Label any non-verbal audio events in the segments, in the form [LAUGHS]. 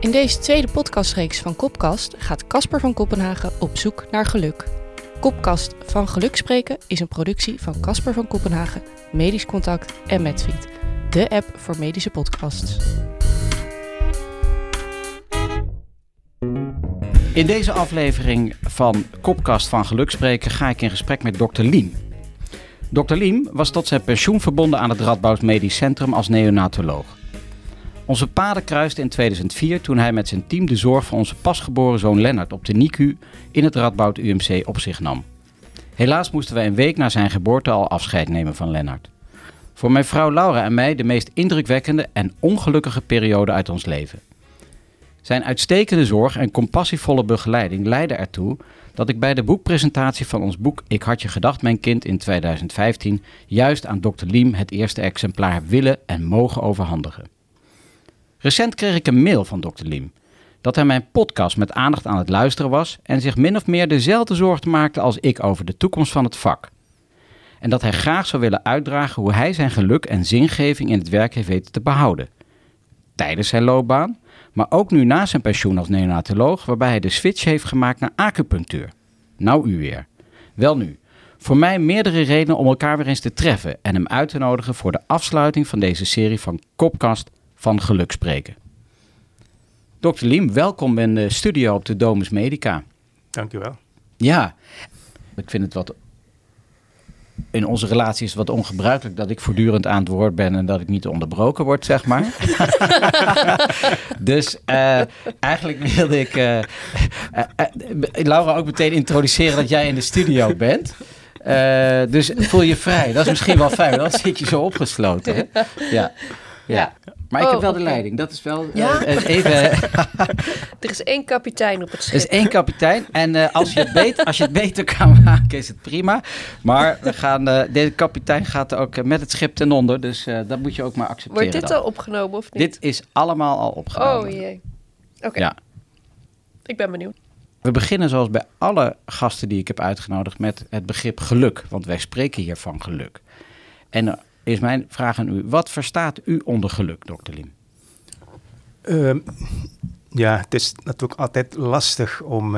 In deze tweede podcastreeks van Kopkast gaat Casper van Kopenhagen op zoek naar geluk. Kopkast van Geluk Spreken is een productie van Casper van Kopenhagen, Medisch Contact en Medfeed, de app voor medische podcasts. In deze aflevering van Kopkast van Geluk Spreken ga ik in gesprek met dokter Liem. Dr. Liem was tot zijn pensioen verbonden aan het Radboud Medisch Centrum als neonatoloog. Onze paden kruisten in 2004 toen hij met zijn team de zorg voor onze pasgeboren zoon Lennart op de NICU in het Radboud UMC op zich nam. Helaas moesten wij een week na zijn geboorte al afscheid nemen van Lennart. Voor mijn vrouw Laura en mij de meest indrukwekkende en ongelukkige periode uit ons leven. Zijn uitstekende zorg en compassievolle begeleiding leidden ertoe dat ik bij de boekpresentatie van ons boek Ik had je gedacht, mijn kind in 2015 juist aan Dr. Liem het eerste exemplaar willen en mogen overhandigen. Recent kreeg ik een mail van Dr. Liem dat hij mijn podcast met aandacht aan het luisteren was en zich min of meer dezelfde zorgen maakte als ik over de toekomst van het vak. En dat hij graag zou willen uitdragen hoe hij zijn geluk en zingeving in het werk heeft weten te behouden. Tijdens zijn loopbaan, maar ook nu na zijn pensioen als neonatoloog, waarbij hij de switch heeft gemaakt naar acupunctuur. Nou u weer. Wel nu, voor mij meerdere redenen om elkaar weer eens te treffen en hem uit te nodigen voor de afsluiting van deze serie van Kopkast van geluk spreken. Dr. Liem, welkom in de studio op de Domus Medica. Dank u wel. Ja, ik vind het wat. In onze relatie is het wat ongebruikelijk dat ik voortdurend aan het woord ben en dat ik niet onderbroken word, zeg maar. [LAUGHS] dus uh, eigenlijk wilde ik uh, uh, Laura ook meteen introduceren dat jij in de studio bent. dus voel je vrij. Dat is misschien wel fijn, dan zit je zo opgesloten. Hè? Ja. ja. Maar ik heb oh, wel de leiding. Dat is wel ja? uh, even. [LAUGHS] er is één kapitein op het schip. Er is één kapitein. En uh, als, je het beter, als je het beter kan [LAUGHS] maken, is het prima. Maar we gaan, uh, deze kapitein gaat ook met het schip ten onder. Dus dat moet je ook maar accepteren. Wordt dit al opgenomen of niet? Dit is allemaal al opgenomen. Oh jee. Oké. Ja. Ik ben benieuwd. We beginnen zoals bij alle gasten die ik heb uitgenodigd met het begrip geluk. Want wij spreken hier van geluk. En is mijn vraag aan u. Wat verstaat u onder geluk, dokter Lim? Uh, ja, het is natuurlijk altijd lastig om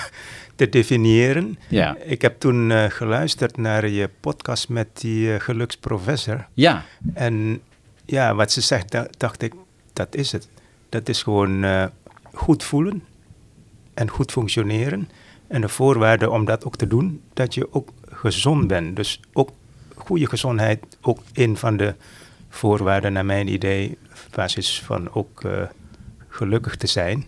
[LAUGHS] te definiëren. Ja. Ik heb toen uh, geluisterd naar je podcast met die uh, geluksprofessor. Ja. En ja, wat ze zegt, dacht ik, dat is het. Dat is gewoon uh, goed voelen en goed functioneren. En de voorwaarde om dat ook te doen, dat je ook gezond bent. Dus ook goede gezondheid ook een van de voorwaarden, naar mijn idee, basis van ook uh, gelukkig te zijn.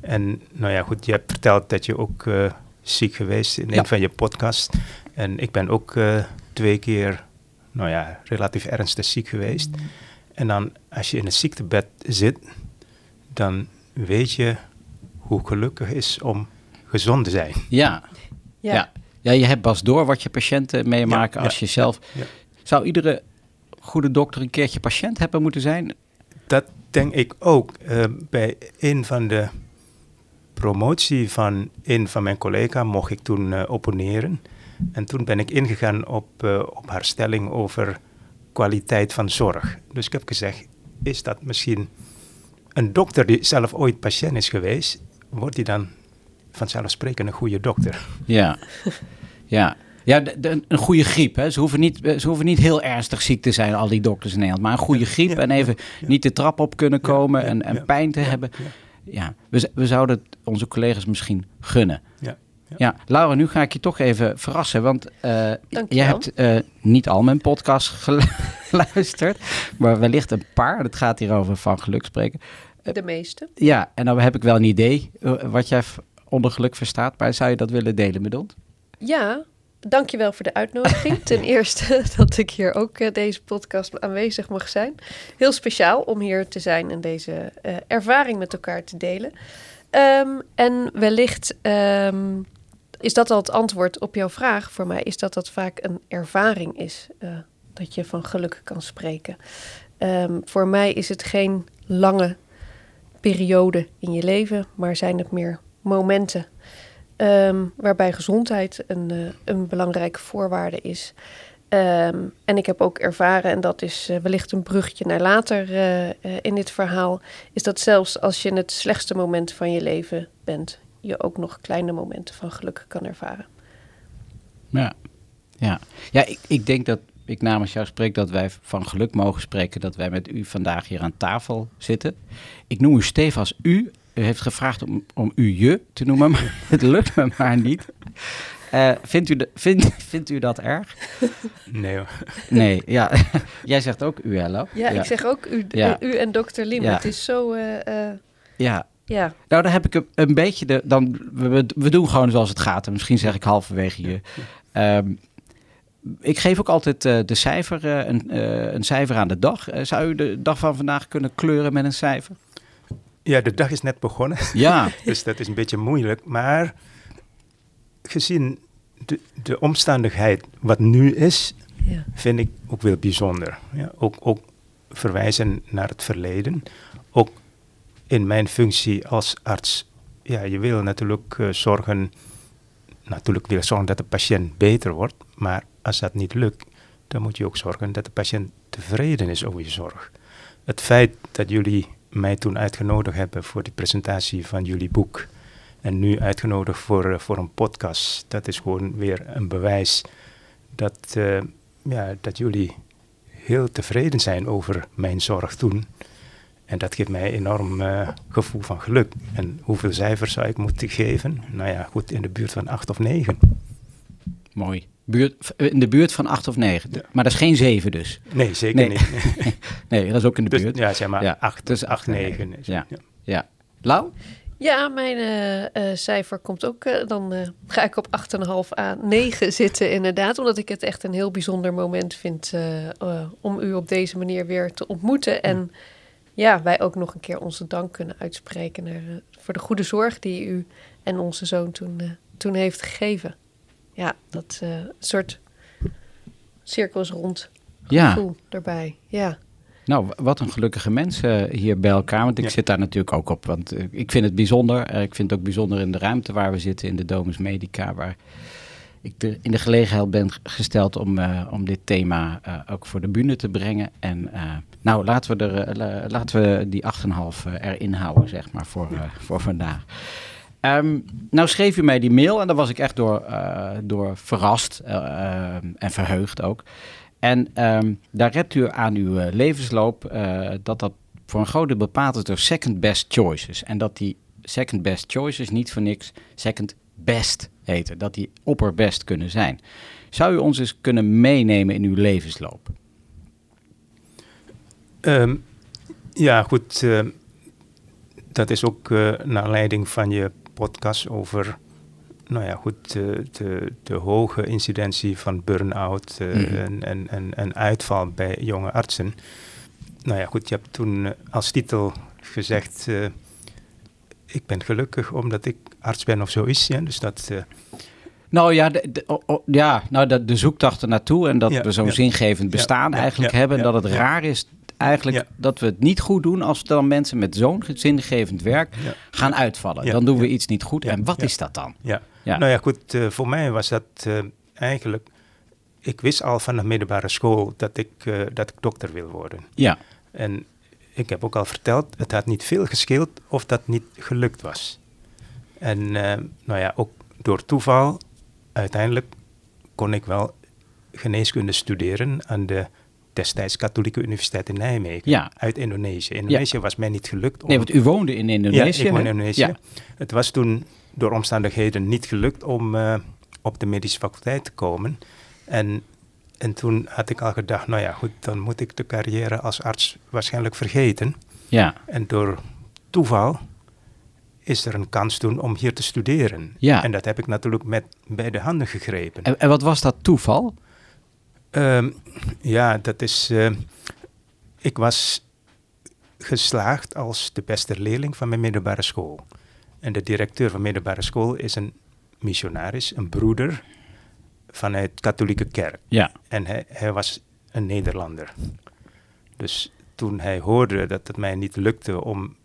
En nou ja, goed, je hebt verteld dat je ook uh, ziek geweest in een van je podcasts. En ik ben ook uh, twee keer, nou ja, relatief ernstig ziek geweest. En dan, als je in het ziektebed zit, dan weet je hoe gelukkig is om gezond te zijn. Ja, ja. ja. Ja, je hebt pas door wat je patiënten meemaken als je zelf... Zou iedere goede dokter een keertje patiënt hebben moeten zijn? Dat denk ik ook. Uh, bij een van de promotie van een van mijn collega's mocht ik toen uh, opponeren. En toen ben ik ingegaan op, uh, op haar stelling over kwaliteit van zorg. Dus ik heb gezegd, is dat misschien een dokter die zelf ooit patiënt is geweest, wordt die dan vanzelfsprekend een goede dokter. Ja, ja. Ja, een goede griep. Hè. Ze, hoeven niet, ze hoeven niet heel ernstig ziek te zijn, al die dokters in Nederland. Maar een goede griep en even niet de trap op kunnen komen en, en pijn te hebben. Ja, we, we zouden het onze collega's misschien gunnen. Ja. Ja. Laura, nu ga ik je toch even verrassen, want uh, je hebt uh, niet al mijn podcast [LAUGHS] geluisterd, maar wellicht een paar. Het gaat hier over van geluk spreken. De meeste. Ja, en dan heb ik wel een idee wat jij onder geluk verstaat, maar zou je dat willen delen met ons? Ja, dankjewel voor de uitnodiging. [LAUGHS] Ten eerste [LAUGHS] dat ik hier ook uh, deze podcast aanwezig mag zijn. Heel speciaal om hier te zijn en deze uh, ervaring met elkaar te delen. Um, en wellicht um, is dat al het antwoord op jouw vraag voor mij, is dat dat vaak een ervaring is. Uh, dat je van geluk kan spreken. Um, voor mij is het geen lange periode in je leven, maar zijn het meer momenten. Um, waarbij gezondheid een, uh, een belangrijke voorwaarde is. Ehm, en ik heb ook ervaren, en dat is eh, wellicht een bruggetje naar later eh, eh, in dit verhaal, is dat zelfs als je in het slechtste moment van je leven bent, je ook nog kleine momenten van geluk kan ervaren. Ja, ja. ja ik, ik denk dat ik namens jou spreek dat wij van geluk mogen spreken dat wij met u vandaag hier aan tafel zitten. Ik noem u Stefans u. U heeft gevraagd om, om u je te noemen, maar [LAUGHS] het lukt me maar niet. Uh, vindt, u de, vind, vindt u dat erg? Nee hoor. Nee, ja. [LAUGHS] Jij zegt ook u, hello. Ja, ik zeg ook u, ja. u en dokter Lim. Ja. Het is zo... Uh, uh, ja. ja. Nou, dan heb ik een, beetje de... Dan, we, we doen gewoon zoals het gaat. En misschien zeg ik halverwege je... Um, ik geef ook altijd uh, de cijfer, uh, een, uh, een, cijfer aan de dag. zou u de dag van vandaag kunnen kleuren met een cijfer? Ja, de dag is net begonnen. Ja. [LAUGHS] dus dat is een beetje moeilijk. Maar gezien de, de omstandigheid wat nu is, ja. vind ik ook wel bijzonder. Ja, ook, ook verwijzen naar het verleden. Ook in mijn functie als arts. Ja, je wil natuurlijk zorgen natuurlijk wil zorgen dat de patiënt beter wordt, maar als dat niet lukt, dan moet je ook zorgen dat de patiënt tevreden is over je zorg. Het feit dat jullie mij toen uitgenodigd hebben voor de presentatie van jullie boek en nu uitgenodigd voor, uh, voor een podcast, dat is gewoon weer een bewijs dat, uh, ja, dat jullie heel tevreden zijn over mijn zorg toen. En dat geeft mij een enorm uh, gevoel van geluk. En hoeveel cijfers zou ik moeten geven? Nou ja, goed, in de buurt van acht of negen. Mooi. Buurt, in de buurt van acht of negen. Ja. Maar dat is geen zeven dus. Nee, zeker niet. [LAUGHS] nee, dat is ook in de dus, buurt. Ja, zeg maar ja. acht, dus acht, negen. Ja. ja. ja. Lau? Ja, mijn uh, uh, cijfer komt ook. Uh, dan ga ik op 8,5 à 9 zitten, inderdaad. Omdat ik het echt een heel bijzonder moment vind om u op deze manier weer te ontmoeten. En ja, wij ook nog een keer onze dank kunnen uitspreken naar, voor de goede zorg die u en onze zoon toen, toen heeft gegeven. Ja, dat een soort cirkels rond gevoel ja. erbij. Ja. Nou, wat een gelukkige mensen hier bij elkaar. Want ik zit daar natuurlijk ook op. Want ik vind het bijzonder. ik vind het ook bijzonder in de ruimte waar we zitten, in de Domus Medica, waar ik de, in de gelegenheid ben gesteld om, uh, om dit thema uh, ook voor de bühne te brengen. En uh, nou, laten we, er, laten we die 8,5 erin houden, zeg maar, voor, voor vandaag. Um, nou schreef u mij die mail en daar was ik echt door, door verrast en verheugd ook. En um, daar redt u aan uw levensloop dat dat voor een groot deel bepaald is door second best choices. En dat die second best choices niet voor niks second best heten. Dat die opperbest kunnen zijn. Zou u ons eens kunnen meenemen in uw levensloop? Um, ja, goed. Dat is ook naar leiding van je podcast over nou ja, goed, de, de, de hoge incidentie van burn-out uh, mm -hmm. en, en, en, uitval bij jonge artsen. Nou ja, goed, je hebt toen als titel gezegd ik ben gelukkig omdat ik arts ben of zo is. Ja, dus dat... Uh... Nou ja, de, de, oh, ja nou, de, de zoektocht naartoe en dat ja, we zo'n ja. zingevend bestaan eigenlijk hebben. En dat het raar is eigenlijk dat we het niet goed doen als dan mensen met zo'n zingevend werk gaan uitvallen. dan doen we iets niet goed. en wat is dat dan? Ja. Nou ja, goed, uh, voor mij was dat uh, eigenlijk... Ik wist al van de middelbare school dat ik, uh, dat ik dokter wil worden. Ja. En ik heb ook al verteld, het had niet veel gescheeld of dat niet gelukt was. En nou ja, ook door toeval, uiteindelijk kon ik wel geneeskunde studeren aan de destijds Katholieke Universiteit in Nijmegen. Ja. Uit Indonesië. Indonesië ja. was mij niet gelukt. Om... Nee, want u woonde in Indonesië. Ja, ik woonde in Indonesië. Het was toen door omstandigheden niet gelukt om uh, op de medische faculteit te komen. En en toen had ik al gedacht, nou ja, goed, dan moet ik de carrière als arts waarschijnlijk vergeten. Ja. En door toeval is er een kans toen om hier te studeren. Ja. En dat heb ik natuurlijk met beide handen gegrepen. En, en wat was dat toeval? Um, ja, dat is. Uh, ik was geslaagd als de beste leerling van mijn middelbare school. En de directeur van middelbare school is een missionaris, een broeder vanuit katholieke kerk. Ja. En hij, hij was een Nederlander. Dus toen hij hoorde dat het mij niet lukte om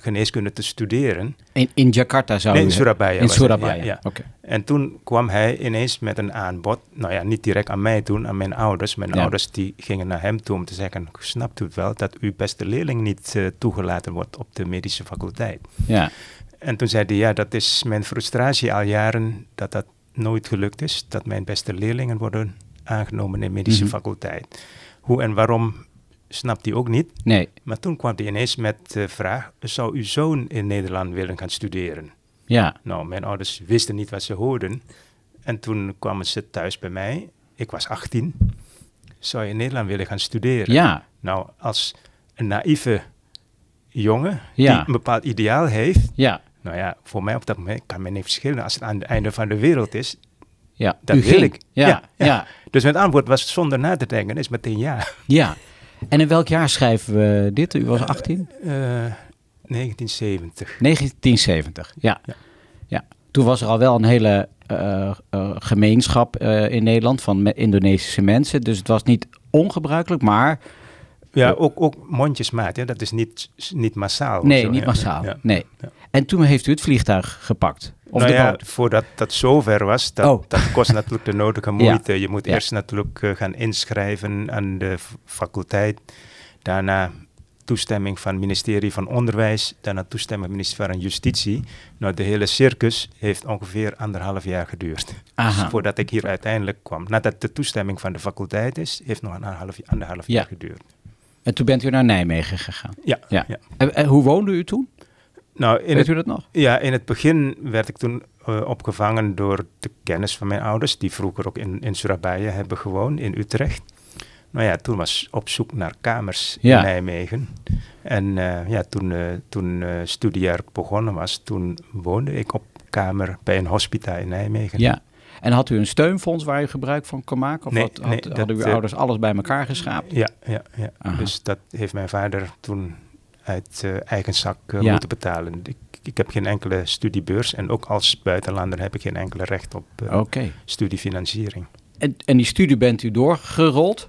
geneeskunde te studeren. In, in Jakarta zou Nee, in Surabaya In Surabaya, ja. En toen kwam hij ineens met een aanbod. Nou ja, niet direct aan mij toen, aan mijn ouders. Mijn Ja. ouders die gingen naar hem toe om te zeggen... snapt u het wel dat uw beste leerling niet eh, toegelaten wordt op de medische faculteit? Ja. En toen zei hij, ja, dat is mijn frustratie al jaren... dat dat nooit gelukt is. Dat mijn beste leerlingen worden aangenomen in medische Mhm. faculteit. Hoe en waarom snapt hij ook niet. Nee. Maar toen kwam hij ineens met de vraag... zou uw zoon in Nederland willen gaan studeren? Ja. Nou, mijn ouders wisten niet wat ze hoorden. En toen kwamen ze thuis bij mij. Ik was 18. Zou je in Nederland willen gaan studeren? Ja. Nou, als een naïeve jongen Ja. die een bepaald ideaal heeft. Ja. Nou ja, voor mij op dat moment kan men niet verschillen. Als het aan het einde van de wereld is, Ja. dat wil ik. Ja. Ja, Ja. ja. Ja. Dus mijn antwoord was zonder na te denken, is meteen ja. [LAUGHS] En in welk jaar schrijven we dit? U was 18? Eh, 1970. 1970. Ja. Ja. ja. Toen was er al wel een hele eh, eh, gemeenschap eh, in Nederland van Indonesische mensen. Dus het was niet ongebruikelijk, maar Ja, ook, ook mondjesmaat. Ja, dat is niet, niet massaal. nee, zo, niet ja. massaal. Ja. Nee. En toen heeft u het vliegtuig gepakt. Of nou de ja, boot. voordat dat zover was, dat, Oh. dat kost natuurlijk de nodige [LAUGHS] moeite. Je moet eerst natuurlijk eh, gaan inschrijven aan de faculteit. Daarna toestemming van het ministerie van Onderwijs. Daarna toestemming van het ministerie van Justitie. Nou, de hele circus heeft ongeveer anderhalf jaar geduurd. Aha. Dus [LAUGHS] voordat ik hier uiteindelijk kwam. Nadat de toestemming van de faculteit is, heeft nog een anderhalf, anderhalf Ja. jaar geduurd. En toen bent u naar Nijmegen gegaan. Ja, Ja. ja. En, en hoe woonde u toen? Nou, in Weet het u dat nog? Ja, in het begin werd ik toen eh, opgevangen door de kennis van mijn ouders, die vroeger ook in, in Surabaya hebben gewoond, in Utrecht. Nou ja, toen was op zoek naar kamers Ja. in Nijmegen. En eh, ja, toen, eh toen studiejaar begonnen was, toen woonde ik op kamer bij een hospita in Nijmegen. Ja. En had u een steunfonds waar u gebruik van kon maken? Of Nee, had, had- nee, hadden dat, uw eh, ouders alles bij elkaar geschraapt? Ja, ja, ja. Aha. Dus dat heeft mijn vader toen uit eh, eigen zak eh, Ja. moeten betalen. Ik, ik heb geen enkele studiebeurs en ook als buitenlander heb ik geen enkele recht op studiefinanciering. En, en die studie bent u doorgerold?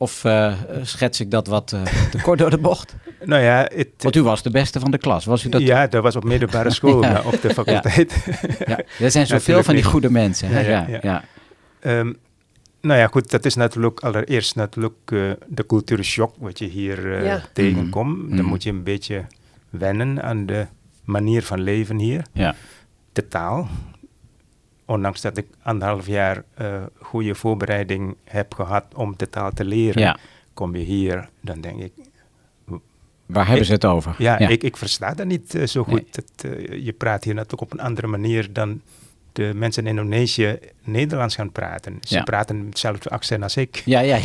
Of eh, schets ik dat wat eh, [LAUGHS] te kort door de bocht? Nou ja, het, Want u was de beste van de klas. Was u dat? ja, dat was op middelbare [LAUGHS] school, Ja. maar op de faculteit. Ja. Er zijn zoveel van die goede mensen. Hè? Ja, Ja, ja, ja, ja. Ehm, nou ja, goed, dat is natuurlijk allereerst natuurlijk eh, de cultuurshock wat je hier Ja. tegenkomt. Mhm. Dan moet je een beetje wennen aan de manier van leven hier. Ja. De taal. Ondanks dat ik anderhalf jaar eh, goede voorbereiding heb gehad om de taal te leren, Ja. kom je hier, dan denk ik, Waar hebben Ik- ze het over? Ja, Ik, ik versta dat niet eh, zo goed. Nee. Eh, je praat hier natuurlijk op een andere manier dan de mensen in Indonesië Nederlands gaan praten. Ze Ja. praten hetzelfde accent als ik. ja, ja.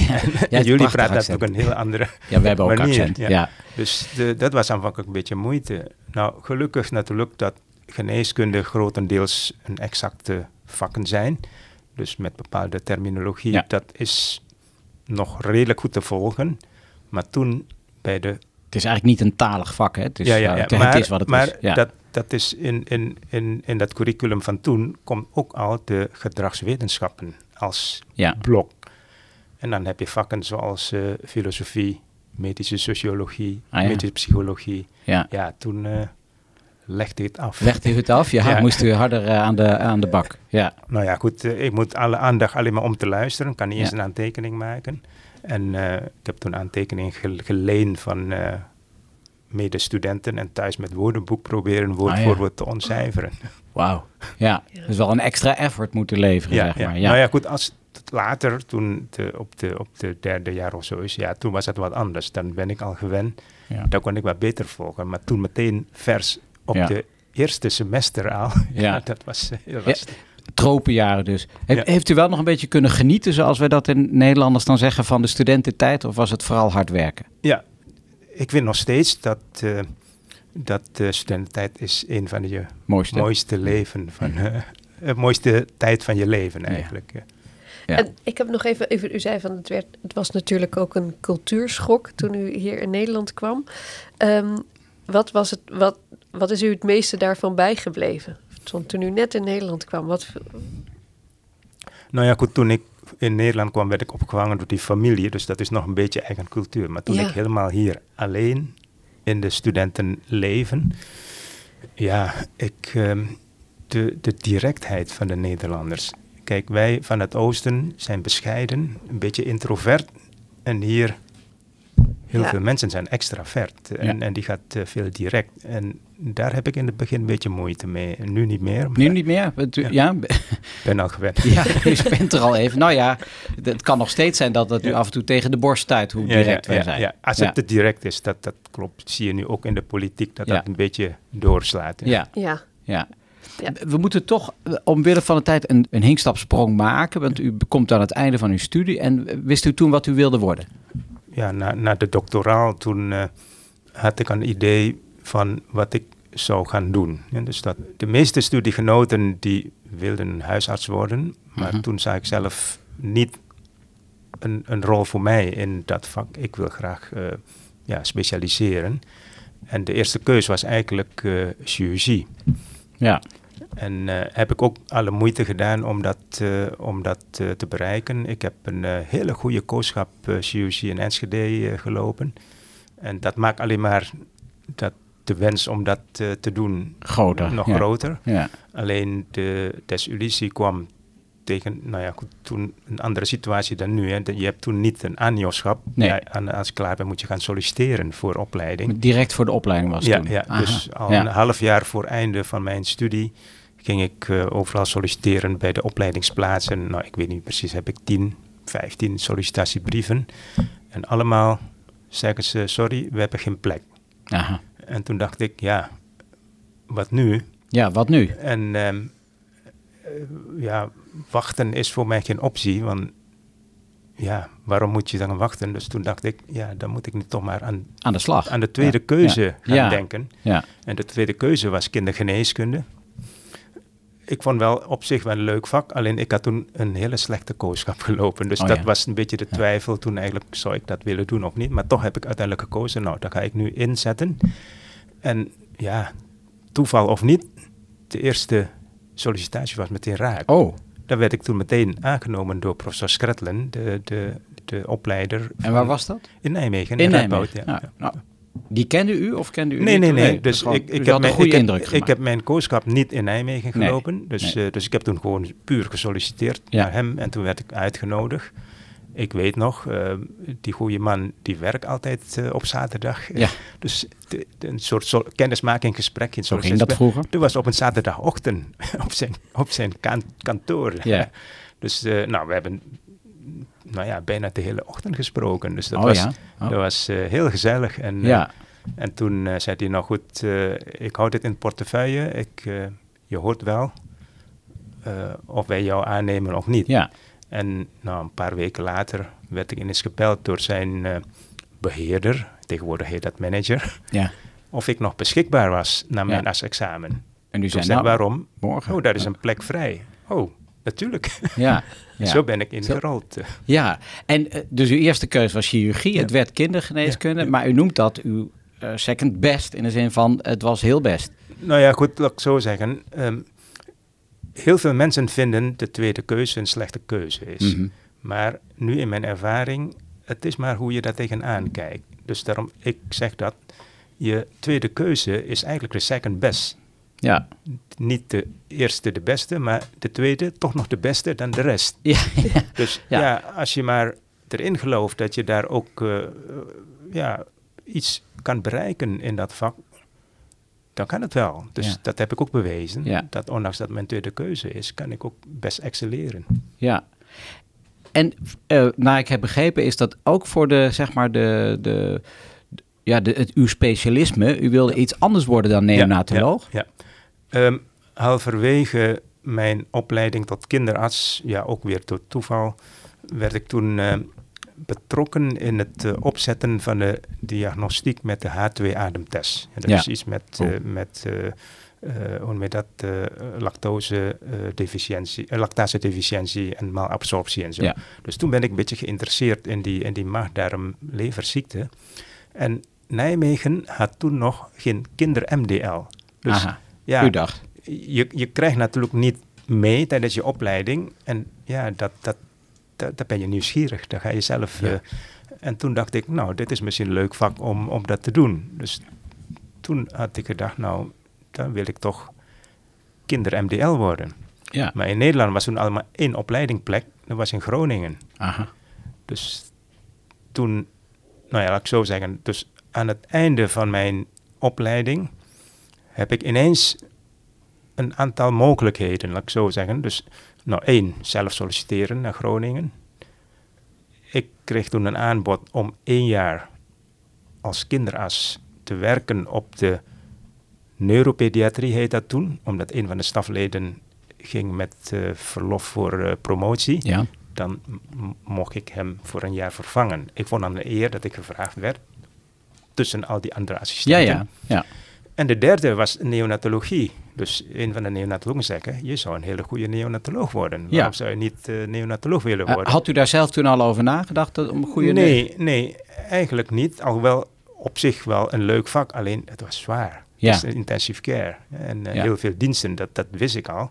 ja. [LAUGHS] jullie praten accent. natuurlijk een heel andere Ja, we hebben ook accent. Ja. ja. Dus de, dat was aanvankelijk een beetje moeite. Nou, gelukkig natuurlijk dat geneeskunde grotendeels een exacte vakken zijn. Dus met bepaalde terminologie, Ja. dat is nog redelijk goed te volgen. Maar toen bij de Het is eigenlijk niet een talig vak, hè? Het is, eh, het, het is wat het maar is. Ja. dat, dat is in, in, in, in dat curriculum van toen komt ook al de gedragswetenschappen als ja. blok. En dan heb je vakken zoals eh, filosofie, medische sociologie, Ah, ja. medische psychologie. ja. Ja, toen eh, legde ik het af. Legt u het af? Ja, Ja. moest u harder eh, aan, de, aan de bak. Ja. Nou ja, goed, eh, ik moet alle aandacht alleen maar om te luisteren. kan niet eens Ja. een aantekening maken. En eh, ik heb toen aantekeningen ge- geleend van medestudenten en thuis met woordenboek proberen woord Ah, ja. voor woord te ontcijferen. Wauw. Ja. Ja. Dus wel een extra effort moeten leveren, zeg maar. Ja. Nou ja, goed, als later, toen de, op, de, op de derde jaar of zo is, ja, toen was het wat anders. Dan ben ik al gewend, Ja. dan kon ik wat beter volgen. Maar toen meteen vers op Ja. de eerste semester al, Ja. [LAUGHS] ja. dat was eh, heel lastig. Tropenjaren dus. He- Ja. Heeft u wel nog een beetje kunnen genieten, zoals wij dat in Nederlanders dan zeggen, van de studententijd? Of was het vooral hard werken? Ja, ik vind nog steeds dat, eh, dat de studententijd is een van je Mooiste. mooiste leven, van, eh, het mooiste tijd van je leven eigenlijk. Ja. En ik heb nog even, even u zei van het, werd, het was natuurlijk ook een cultuurschok toen u hier in Nederland kwam. Ehm, wat, was het, wat, wat is u het meeste daarvan bijgebleven? Toen, toen u net in Nederland kwam, wat, Nou ja, goed, toen ik in Nederland kwam, werd ik opgevangen door die familie. Dus dat is nog een beetje eigen cultuur. Maar toen Ja. ik helemaal hier alleen in de studentenleven. Ja, ik, ehm, de, de directheid van de Nederlanders. Kijk, wij van het oosten zijn bescheiden, een beetje introvert. En hier, heel Ja. veel mensen zijn extravert. En, en die gaat eh, veel direct. En daar heb ik in het begin een beetje moeite mee. En nu niet meer. Nu niet meer? Ja. Ben al gewend. [LAUGHS] ja, u bent er al even. Nou ja, het kan nog steeds zijn dat het u af en toe tegen de borst stuit hoe Ja, direct ja, wij zijn. ja. Als Ja. het te direct is, dat, dat klopt. Zie je nu ook in de politiek, dat Ja. dat een beetje doorslaat. Ja, Ja. ja. Ja. We moeten toch eh, omwille van de tijd een, een hinkstapsprong maken. Want u komt aan het einde van uw studie. En wist u toen wat u wilde worden? Ja, na, na de doctoraal toen eh, had ik een idee van wat ik zou gaan doen. Ja, dus dat, de meeste studiegenoten die wilden huisarts worden, maar Mhm. toen zag ik zelf niet een, een rol voor mij in dat vak. Ik wil graag eh, ja, specialiseren. En de eerste keus was eigenlijk eh, chirurgie. Ja, En eh, heb ik ook alle moeite gedaan om dat, eh, om dat eh, te bereiken. Ik heb een hele goede eh, chirurgie in Enschede gelopen. En dat maakt alleen maar dat de wens om dat te doen groter. nog ja. groter. Ja, Alleen de desillusie kwam tegen, nou ja, goed, toen een andere situatie dan nu. Hè. Je hebt toen niet een aanjoschap. Nee. Ja, en als je klaar bent moet je gaan solliciteren voor opleiding. direct voor de opleiding was het Ja, toen. ja Aha. dus al Ja. een half jaar voor einde van mijn studie ging ik eh, overal solliciteren bij de opleidingsplaatsen. Nou, ik weet niet precies, heb ik 10, 15 sollicitatiebrieven. En allemaal zeggen ze, sorry, we hebben geen plek. Aha. En toen dacht ik, ja, wat nu? Ja, wat nu? En ehm, eh, ja, wachten is voor mij geen optie, want ja, waarom moet je dan wachten? Dus toen dacht ik, ja, dan moet ik nu toch maar aan, Aan de slag. aan de tweede Ja. keuze Ja. gaan Ja. denken. Ja, En de tweede keuze was kindergeneeskunde. Ik vond wel op zich wel een leuk vak, alleen ik had toen een hele slechte kooschap gelopen. Dus Oh dat was een beetje de twijfel toen eigenlijk, zou ik dat willen doen of niet? Maar toch heb ik uiteindelijk gekozen, nou, dat ga ik nu inzetten. En ja, toeval of niet, de eerste sollicitatie was meteen raak. Oh, Daar werd ik toen meteen aangenomen door professor Skretlen, de, de, de opleider. en waar was dat? In Nijmegen. In Radboud, Nijmegen. ja. Nou, nou, die kende u of kende u Nee, nee, nee. Dus gewoon- ik, ik, heb mijn, ik, heb, ik mijn kooschap niet in Nijmegen Nee, gelopen. Dus, nee. eh, dus ik heb toen gewoon puur gesolliciteerd Ja. naar hem. En toen werd ik uitgenodigd. Ik weet nog, eh, die goede man die werkt altijd eh, op zaterdag. Ja. Dus de- de- een soort sol- kennismaking, gesprek in Zo ging dat vroeger. Toen was op een zaterdagochtend [LAUGHS] op zijn, op zijn kan- kantoor. Ja. Dus eh, nou, we hebben nou ja, bijna de hele ochtend gesproken. Dus dat Oh was, ja? Oh. dat was eh, heel gezellig. En, eh, Ja, en toen eh, zei hij, nou goed, eh, ik hou dit in portefeuille. Ik, eh, je hoort wel eh, of wij jou aannemen of niet. ja. En nou, een paar weken later werd ik ineens gebeld door zijn eh, beheerder, tegenwoordig heet dat manager, ja. [LAUGHS] of ik nog beschikbaar was na mijn Ja. asexamen. En u zei, nou, waarom? morgen. Oh, daar is een plek vrij. Oh, natuurlijk. [LAUGHS] Ja, ja. Zo ben ik ingerold. Ja, en eh, dus uw eerste keuze was chirurgie. Het werd kindergeneeskunde. Ja. Maar u noemt dat uw eh, second best. In de zin van, het was heel best. Nou ja, goed, laat ik zo zeggen. Ehm, heel veel mensen vinden de tweede keuze een slechte keuze is. Mhm. Maar nu in mijn ervaring, het is maar hoe je daar tegenaan kijkt. Dus daarom, ik zeg dat, je tweede keuze is eigenlijk de second best. Ja, Niet de eerste de beste, maar de tweede toch nog de beste dan de rest. [LAUGHS] ja, ja. Dus Ja. ja, als je maar erin gelooft dat je daar ook eh, eh, ja, iets kan bereiken in dat vak, dan kan het wel. Dus Ja. dat heb ik ook bewezen. Ja. Dat ondanks dat mijn tweede keuze is, kan ik ook best excelleren. ja. En eh naar ik heb begrepen is dat ook voor de, zeg maar, de, de, ja, de, het, uw specialisme. U wilde iets anders worden dan neonatoloog. Ja, ja. Ehm, halverwege mijn opleiding tot kinderarts, ja ook weer door toeval, werd ik toen eh, betrokken in het eh, opzetten van de diagnostiek met de H2-ademtest. En dat Ja. is iets met, eh, Oh. met hoe noem je dat, eh lactose-deficiëntie, lactase-deficiëntie en malabsorptie en zo. Ja. Dus toen ben ik een beetje geïnteresseerd in die, in die maag-darm-leverziekte. En Nijmegen had toen nog geen kinder-MDL. Dus Aha, ja, je, je krijgt natuurlijk niet mee tijdens je opleiding. En ja, dat, dat, dat, daar ben je nieuwsgierig. Daar ga je zelf... Ja. eh, en toen dacht ik, nou, dit is misschien een leuk vak om, om dat te doen. Dus toen had ik gedacht, nou, dan wil ik toch kinder-MDL worden. Ja. Maar in Nederland was toen allemaal één opleidingplek, dat was in Groningen. Aha. Dus toen, nou ja, laat ik zo zeggen, dus aan het einde van mijn opleiding heb ik ineens een aantal mogelijkheden, laat ik zo zeggen. Dus, nou één, zelf solliciteren naar Groningen. Ik kreeg toen een aanbod om één jaar als kinderarts te werken op de neuropediatrie, heet dat toen. Omdat een van de stafleden ging met eh, verlof voor eh, promotie Ja. dan mocht ik hem voor een jaar vervangen. Ik vond aan de eer dat ik gevraagd werd tussen al die andere Ja, assistenten. ja. ja. En de derde was neonatologie. Dus een van de neonatologen zeggen, je zou een hele goede neonatoloog worden. Ja. Waarom zou je niet eh, neonatoloog willen Eh, worden? had u daar zelf toen al over nagedacht? dat- Om een goede nee, nee, eigenlijk niet. Alhoewel op zich wel een leuk vak, alleen het was zwaar. Ja. Intensive care en eh, Ja. heel veel diensten, dat, dat wist ik al.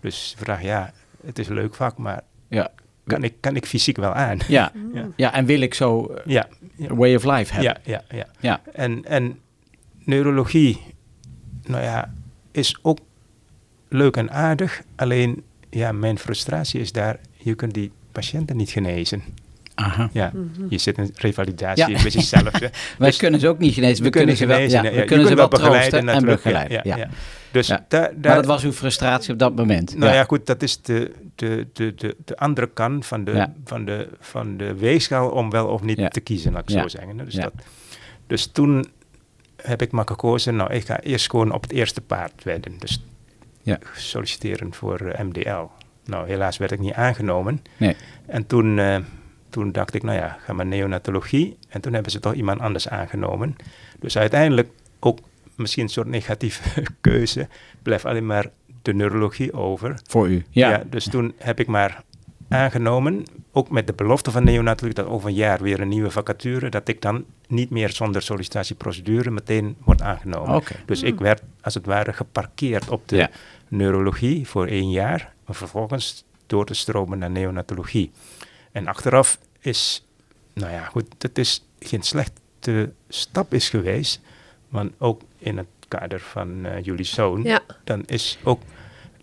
Dus vraag, ja, het is een leuk vak, maar Ja. kan ik, kan ik fysiek wel aan? Ja. [LAUGHS] Ja. ja, en wil ik zo eh, Ja, ja. way of life hebben? Ja, ja, ja. Ja. En, en neurologie, nou ja, is ook leuk en aardig. Alleen, ja, mijn frustratie is daar, je kunt die patiënten niet genezen. Aha. Ja, je zit in revalidatie Ja. met jezelf. hè. [LAUGHS] Wij Dus kunnen ze ook niet genezen. We, we kunnen ze wel, genezen, ja, ja, we je kunnen ze wel troosten en begeleiden. Ja, Ja, ja. Dus Ja. daar, daar, Maar dat was uw frustratie op dat moment. nou ja. goed, dat is de, de, de, de, de andere kant van de, Ja. van, de, van de weegschaal om wel of niet Ja. te kiezen, laat ik Ja. zo zeggen. Dus, Ja. dat, dus toen heb ik maar gekozen, nou ik ga eerst gewoon op het eerste paard wedden. Dus Ja. solliciteren voor eh, MDL. Nou helaas werd ik niet aangenomen. Nee. En toen, eh, toen dacht ik, nou ja, ga maar neonatologie. En toen hebben ze toch iemand anders aangenomen. Dus uiteindelijk ook misschien een soort negatieve [LAUGHS] keuze. Blijft alleen maar de neurologie over. Voor u. Ja. Ja. dus toen heb ik maar aangenomen, ook met de belofte van neonatologie, dat over een jaar weer een nieuwe vacature, dat ik dan niet meer zonder sollicitatieprocedure meteen word aangenomen. Dus ik werd als het ware geparkeerd op de Ja. neurologie voor één jaar, om vervolgens door te stromen naar neonatologie. En achteraf is, nou ja, goed, het is geen slechte stap is geweest, want ook in het kader van eh, jullie zoon, Ja. dan is ook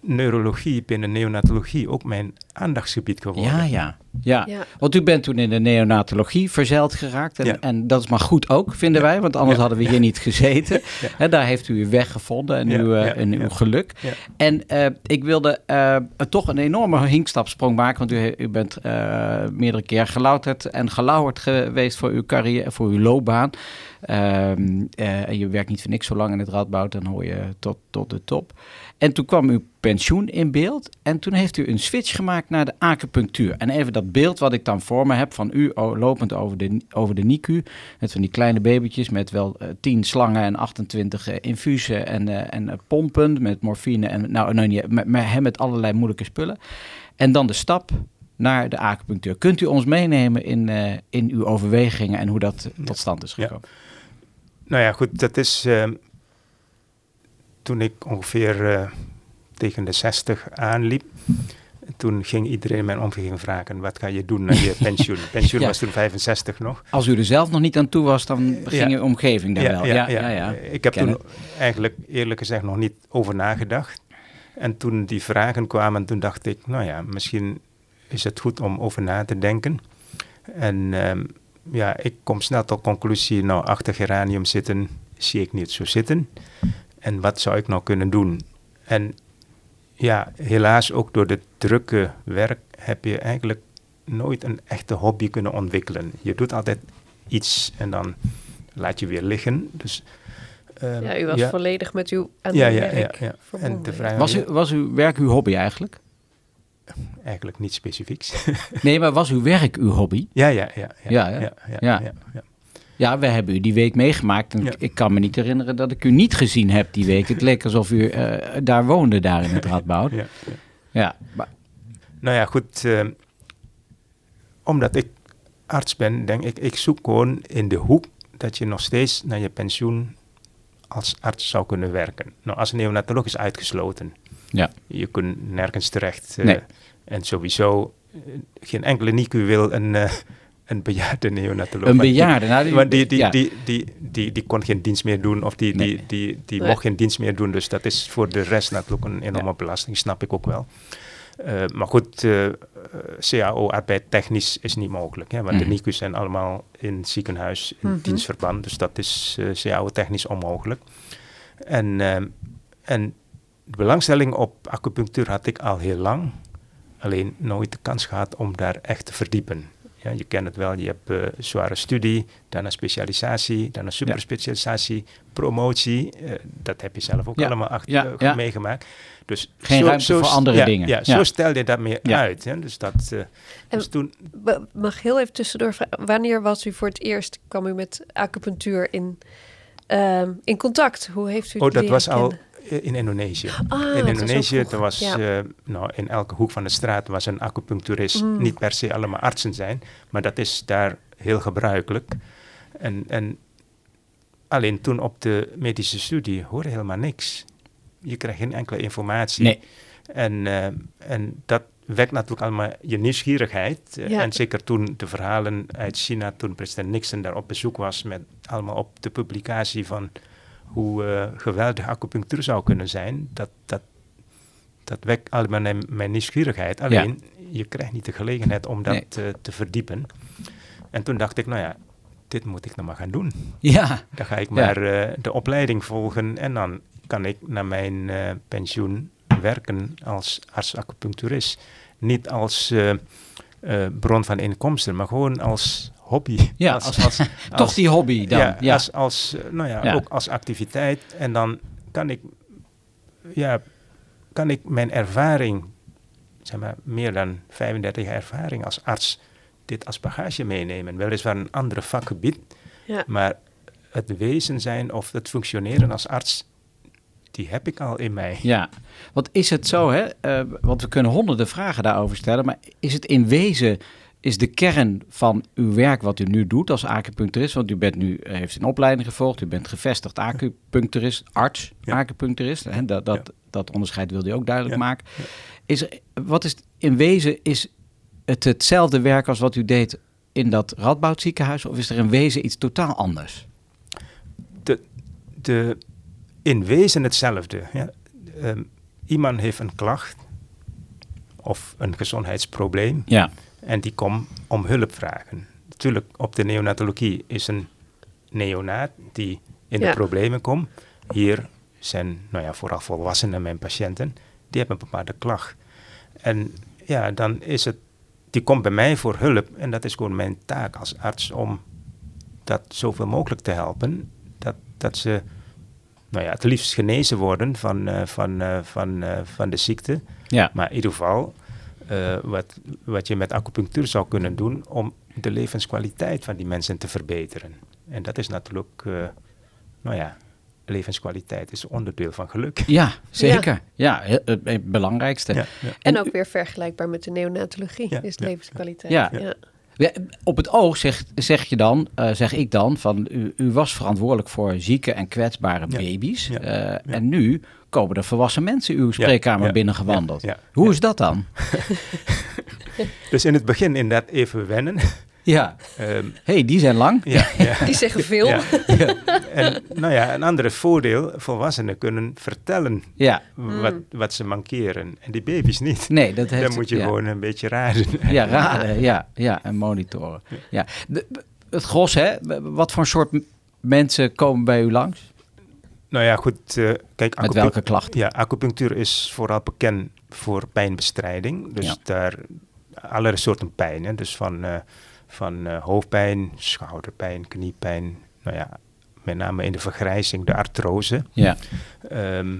neurologie binnen neonatologie ook mijn aandachtsgebied geworden. Ja, ja, ja. Ja. Want u bent toen in de neonatologie verzeild geraakt. En, Ja. en dat is maar goed ook, vinden wij. Want anders Ja. hadden we hier niet gezeten. [LAUGHS] Ja. Hè, daar heeft u uw weg gevonden en, Ja, uw, eh, ja, en uw ja. geluk. Ja. En eh, ik wilde eh, toch een enorme hinkstapsprong maken. Want u, u bent eh, meerdere keer gelouterd en gelauwerd geweest voor uw carrière, voor uw loopbaan. Ehm, eh, en je werkt niet voor niks zo lang in het Radboud, dan hoor je tot, tot de top. En toen kwam uw pensioen in beeld. En toen heeft u een switch gemaakt naar de acupunctuur. En even dat beeld wat ik dan voor me heb van u o- lopend over de, over de NICU. Met van die kleine babytjes met wel eh, 10 slangen en 28 eh, infusen en, eh, en pompen met morfine. En nou, nou niet, met, met, hè, met allerlei moeilijke spullen. En dan de stap naar de acupunctuur. Kunt u ons meenemen in, in uw overwegingen en hoe dat tot stand is Ja. gekomen? Nou ja, goed, dat is toen ik ongeveer eh, tegen de 60 aanliep. Toen ging iedereen in mijn omgeving vragen, wat ga je doen na je [LAUGHS] pensioen? Pensioen Ja. was toen 65 nog. Als u er zelf nog niet aan toe was, dan ging Ja. uw omgeving daar wel. Ja, ja, ja. Ik heb Ken toen eigenlijk eerlijk gezegd nog niet over nagedacht. En toen die vragen kwamen, toen dacht ik, nou ja, misschien is het goed om over na te denken. En ehm, ja, ik kom snel tot conclusie, nou, achter geranium zitten zie ik niet zo zitten. En wat zou ik nou kunnen doen? En ja, helaas ook door het drukke werk heb je eigenlijk nooit een echte hobby kunnen ontwikkelen. Je doet altijd iets en dan laat je weer liggen. Dus, ehm, Ja, u was ja, volledig met uw aan Ja, uw ja, werk ja, ja. verbonden. En de vraag Was, u, was uw werk uw hobby eigenlijk? eigenlijk niet specifiek. Nee, maar was uw werk uw hobby? ja, ja, ja. Ja, ja, ja, Ja. Ja, we hebben u die week meegemaakt. En Ja. ik, kan me niet herinneren dat ik u niet gezien heb die week. Het leek alsof u eh, daar woonde, daar in het Radboud. ja, ja. Ja, maar, Nou ja, goed. ehm, omdat ik arts ben, denk ik, ik zoek gewoon in de hoek dat je nog steeds naar je pensioen als arts zou kunnen werken. Nou, als neonatoloog is uitgesloten. ja. Je kunt nergens terecht. eh, Nee. En sowieso, eh, geen enkele NICU wil een, eh, een bejaarde neonatoloog. Een Want die- bejaarde. Nou, die- Want die, die, ja. die, die, die, die kon geen dienst meer doen of die, Nee. die, die, die Nee. mocht geen dienst meer doen. Dus dat is voor de rest natuurlijk een enorme belasting, snap ik ook wel. Eh, maar goed, eh, eh, CAO arbeid technisch is niet mogelijk. Hè, want Mhm. de NICU's zijn allemaal in het ziekenhuis in Mhm. dienstverband. Dus dat is eh, CAO technisch onmogelijk. En, ehm, en de belangstelling op acupunctuur had ik al heel lang. Alleen nooit de kans gehad om daar echt te verdiepen. Ja, je kent het wel, je hebt eh, zware studie, dan een specialisatie, dan een superspecialisatie, promotie. eh, dat heb je zelf ook Ja, allemaal achter, ja, ja. meegemaakt. Dus Geen ruimte voor andere ja, dingen. Ja, Ja. zo stelde je dat meer Ja. uit. Hè? Dus, dat, eh, dus toen, Mag ik heel even tussendoor vragen, wanneer was u voor het eerst, kwam u met acupunctuur in, ehm, in contact? Hoe heeft u het oh, dat was al kennen? In Indonesië. Ah, in Indonesië, er was Ja. eh, nou, in elke hoek van de straat was een acupuncturist. Mm. Niet per se allemaal artsen zijn, maar dat is daar heel gebruikelijk. En, en alleen toen op de medische studie hoorde je helemaal niks. Je krijgt geen enkele informatie. Nee. En, eh, en dat wekt natuurlijk allemaal je nieuwsgierigheid. Eh, Ja. En zeker toen de verhalen uit China, toen president Nixon daar op bezoek was, met allemaal op de publicatie van hoe eh, geweldig acupunctuur zou kunnen zijn, dat, dat, dat wekt allemaal mijn, mijn nieuwsgierigheid. Alleen, je krijgt niet de gelegenheid om dat Nee. te verdiepen. En toen dacht ik, nou ja, dit moet ik nou maar gaan doen. Ja, Dan ga ik Ja. maar eh, de opleiding volgen en dan kan ik na mijn eh, pensioen werken als arts-acupuncturist. Niet als bron van inkomsten, maar gewoon als hobby. Ja, als, als- als, [LAUGHS] toch als- die hobby dan. ja, Ja, Als, als, eh, nou ja, Ja. ook als activiteit. En dan kan ik, ja, kan ik mijn ervaring, zeg maar, meer dan 35 jaar ervaring als arts, dit als bagage meenemen. Weliswaar een andere vakgebied, Ja. maar het wezen zijn of het functioneren als arts, die heb ik al in mij. Ja, want is het zo, hè? eh, want we kunnen honderden vragen daarover stellen, maar is het in wezen, is de kern van uw werk wat u nu doet als acupuncturist, want u bent nu, eh, heeft een opleiding gevolgd, u bent gevestigd acupuncturist, arts, Ja. acupuncturist, hè? Dat, dat, dat onderscheid wilde u ook duidelijk maken. Is er, wat is in wezen, is het hetzelfde werk als wat u deed in dat Radboud ziekenhuis, of is er in wezen iets totaal anders? de, de, in wezen hetzelfde. Ja. Ehm, iemand heeft een klacht of een gezondheidsprobleem Ja, en die komt om hulp vragen. Natuurlijk, op de neonatologie is een neonaat die in Ja. de problemen komt. Hier zijn nou ja, vooral volwassenen, mijn patiënten, die hebben een bepaalde klacht. En ja, dan is het, die komt bij mij voor hulp en dat is gewoon mijn taak als arts om dat zoveel mogelijk te helpen. Dat, dat ze nou ja, het liefst genezen worden van, eh, van, eh, van, eh, van de ziekte. ja. Maar in ieder geval, eh, wat, wat je met acupunctuur zou kunnen doen om de levenskwaliteit van die mensen te verbeteren. En dat is natuurlijk, eh, nou ja, levenskwaliteit is onderdeel van geluk. Ja, [LAUGHS] zeker. Ja, he- het, belangrijkste. Ja, ja. En En ook weer vergelijkbaar met de neonatologie, Ja, is levenskwaliteit. ja. ja. Ja, Op het oog zeg, zeg je dan, eh, zeg ik dan, van u, u was verantwoordelijk voor zieke en kwetsbare Ja, baby's. ja, eh, En nu komen er volwassen mensen uw spreekkamer ja, binnengewandeld. ja, ja, Hoe ja. is dat dan? [LAUGHS] Dus in het begin inderdaad even wennen. Ja, Ehm, hey, die zijn lang. ja, ja. [LAUGHS] Die zeggen veel. Ja. En nou ja, een andere voordeel, volwassenen kunnen vertellen Ja, wat, wat ze mankeren. En die baby's niet. nee, dat heeft... Dan moet je ja. gewoon een beetje raden. Ja, raden, ja, ja, en monitoren. Ja. De- het gros, hè? Wat voor soort mensen komen bij u langs? Nou ja, goed. eh, kijk, Met welke klachten? Ja, acupunctuur is vooral bekend voor pijnbestrijding. Dus Ja. daar allerlei soorten pijn. Hè? Dus van, eh, van eh, hoofdpijn, schouderpijn, kniepijn. Nou ja, met name in de vergrijzing, de artrose. Ja, Ehm,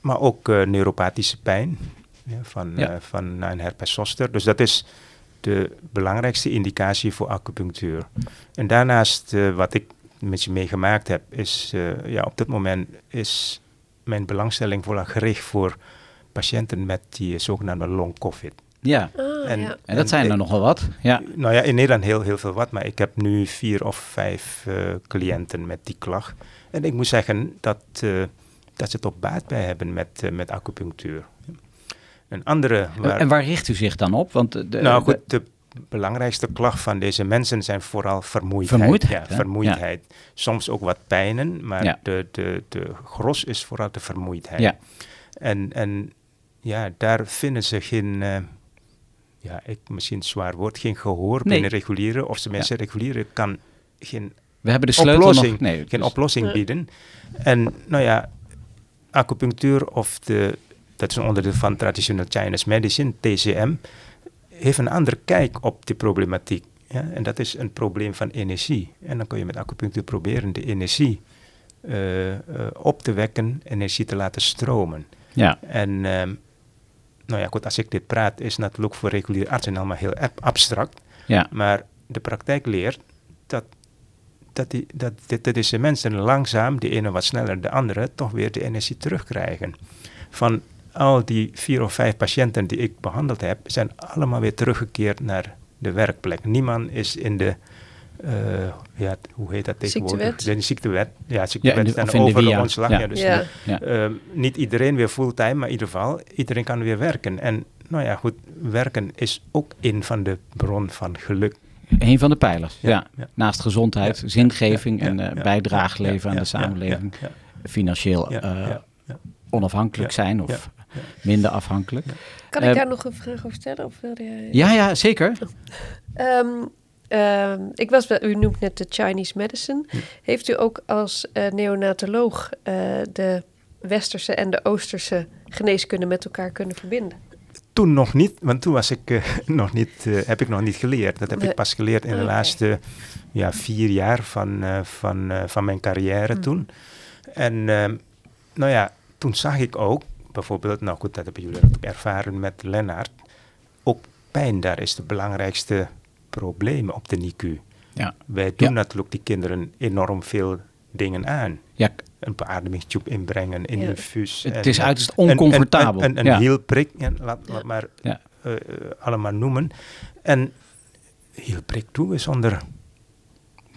maar ook neuropathische pijn ja, van, Ja. van een herpes zoster. Dus dat is de belangrijkste indicatie voor acupunctuur. En daarnaast, wat ik met je meegemaakt heb, is eh, ja, op dit moment is mijn belangstelling vooral gericht voor patiënten met die zogenaamde long covid. ja. Ah, En- ja. En dat zijn er ik- nogal wat. Ja, Nou ja, in Nederland heel, heel veel wat, maar ik heb nu vier of vijf eh, cliënten met die klacht. En ik moet zeggen dat, eh, dat ze toch baat bij hebben met, met acupunctuur. Een andere... En waar richt u zich dan op? Want de, nou goed, de, belangrijkste klacht van deze mensen zijn vooral vermoeidheid. Vermoeidheid, ja, vermoeidheid. Soms ook wat pijnen, maar Ja. de, de, de gros is vooral de vermoeidheid. Ja. En, en ja, daar vinden ze geen, eh, ja, ik, misschien een zwaar woord, geen gehoor Nee. binnen regulieren. Of ze mensen regulieren kan geen We hebben de sleutel oplossing, nog... Nee, geen dus- oplossing bieden. En nou ja, acupunctuur of de, dat is een onderdeel van traditional Chinese medicine, TCM, heeft een andere kijk op die problematiek. Ja? En dat is een probleem van energie. En dan kun je met acupunctuur proberen de energie eh, eh, op te wekken, energie te laten stromen. Ja, En ehm, nou ja, goed, als ik dit praat, is natuurlijk voor reguliere artsen allemaal heel ab- abstract. ja, Maar de praktijk leert dat, dat, die, dat, dit- dat deze mensen langzaam, de ene wat sneller, de andere, toch weer de energie terugkrijgen. Van al die vier of vijf patiënten die ik behandeld heb, zijn allemaal weer teruggekeerd naar de werkplek. Niemand is in de, eh, ja, hoe heet dat tegenwoordig? Ziektewet? De ziektewet. Ja, ziektewet in de- de ontslag. Ja. Ja. dus Ja. ja. Ehm, niet iedereen weer fulltime, maar in ieder geval, iedereen kan weer werken. En nou ja, goed, werken is ook een van de bron van geluk. Een van de pijlers, ja. Ja, ja. Naast gezondheid, Ja, zingeving ja, en ja, eh, ja, bijdrage ja, leveren aan ja, de ja, samenleving. ja, Financieel ja, eh, ja, ja. onafhankelijk Ja, zijn of ja, ja. Minder afhankelijk. Kan Eh, ik daar nog een vraag over stellen? Of wilde jij... Ja, ja, zeker. Ehm, ehm, ik was u noemt net de Chinese medicine. Heeft u ook als eh, neonatoloog eh, de westerse en de oosterse geneeskunde met elkaar kunnen verbinden? Toen nog niet, want toen was ik, eh, [LAUGHS] nog niet, eh, heb ik nog niet geleerd. Dat heb Nee. ik pas geleerd in de Oké. laatste ja, vier jaar van, eh, van, eh, van mijn carrière Hm. toen. En ehm, nou ja, toen zag ik ook, bijvoorbeeld, nou goed, dat hebben jullie ook ervaren met Lennart, ook pijn daar is de belangrijkste probleem op de NICU. Ja, Wij doen Ja. natuurlijk die kinderen enorm veel dingen aan. ja Een beademingstube inbrengen, een Ja. infuus. het en- is uiterst een- oncomfortabel. Een, een, een ja. hielprik, ja, laat, laat Ja. maar Ja. eh, eh, allemaal noemen. En hielprik doen we zonder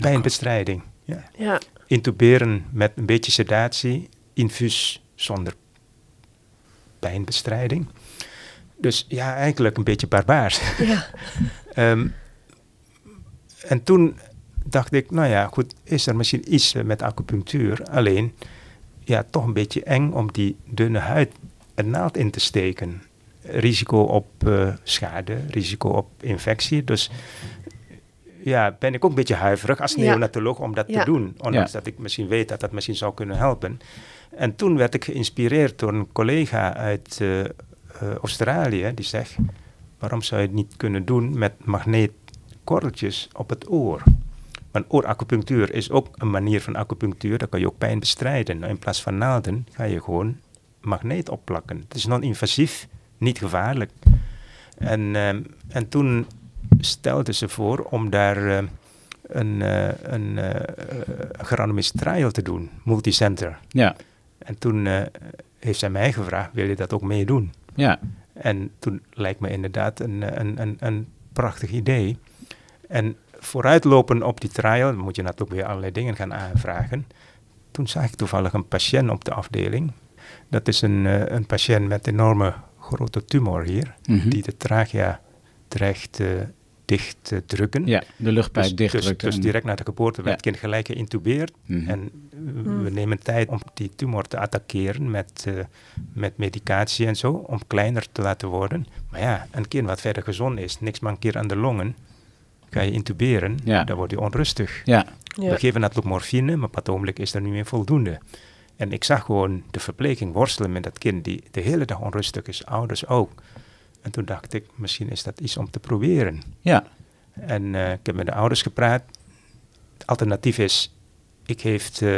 pijnbestrijding. Ja. Ja, Intuberen met een beetje sedatie, infuus zonder pijnbestrijding. Dus ja, eigenlijk een beetje barbaars. ja, [LAUGHS] Ehm, en toen dacht ik, nou ja, goed, is er misschien iets met acupunctuur. Alleen, ja, toch een beetje eng om die dunne huid een naald in te steken. Risico op eh, schade, risico op infectie. Dus ja, ben ik ook een beetje huiverig als Ja. neonatoloog om dat Ja. te doen. Ondanks Ja. dat ik misschien weet dat dat misschien zou kunnen helpen. En toen werd ik geïnspireerd door een collega uit eh, eh, Australië. Die zegt, waarom zou je het niet kunnen doen met magneetkordeltjes op het oor? Want ooracupunctuur is ook een manier van acupunctuur. Daar kan je ook pijn bestrijden. Nou, in plaats van naalden ga je gewoon magneet opplakken. Het is non-invasief, niet gevaarlijk. En, ehm, en toen stelde ze voor om daar eh, een, eh een eh, eh, gerandomiseerd trial te doen, multicenter. Ja, En toen eh, heeft zij mij gevraagd, wil je dat ook meedoen? ja, En toen lijkt me inderdaad een, eh, een, een, een prachtig idee. En vooruitlopen op die trial, dan moet je natuurlijk weer allerlei dingen gaan aanvragen. Toen zag ik toevallig een patiënt op de afdeling. Dat is een, eh, een patiënt met enorme grote tumor hier, Mhm. die de trachea dreigt eh, dicht te drukken. ja, de luchtpijp dus, dichtdrukt. dus, dus direct na de geboorte werd het kind gelijk geïntubeerd. Mhm. En eh, we nemen tijd om die tumor te attackeren met, eh, met medicatie en zo, om kleiner te laten worden. Maar ja, een kind wat verder gezond is, niks mankeert aan de longen, ga je intuberen, Ja. dan wordt hij onrustig. Ja, ja. We geven natuurlijk morfine, maar op het ogenblik is er niet meer voldoende. En ik zag gewoon de verpleging worstelen met dat kind die de hele dag onrustig is, ouders ook. En toen dacht ik, misschien is dat iets om te proberen. ja, En eh, ik heb met de ouders gepraat. Het alternatief is, ik geef eh,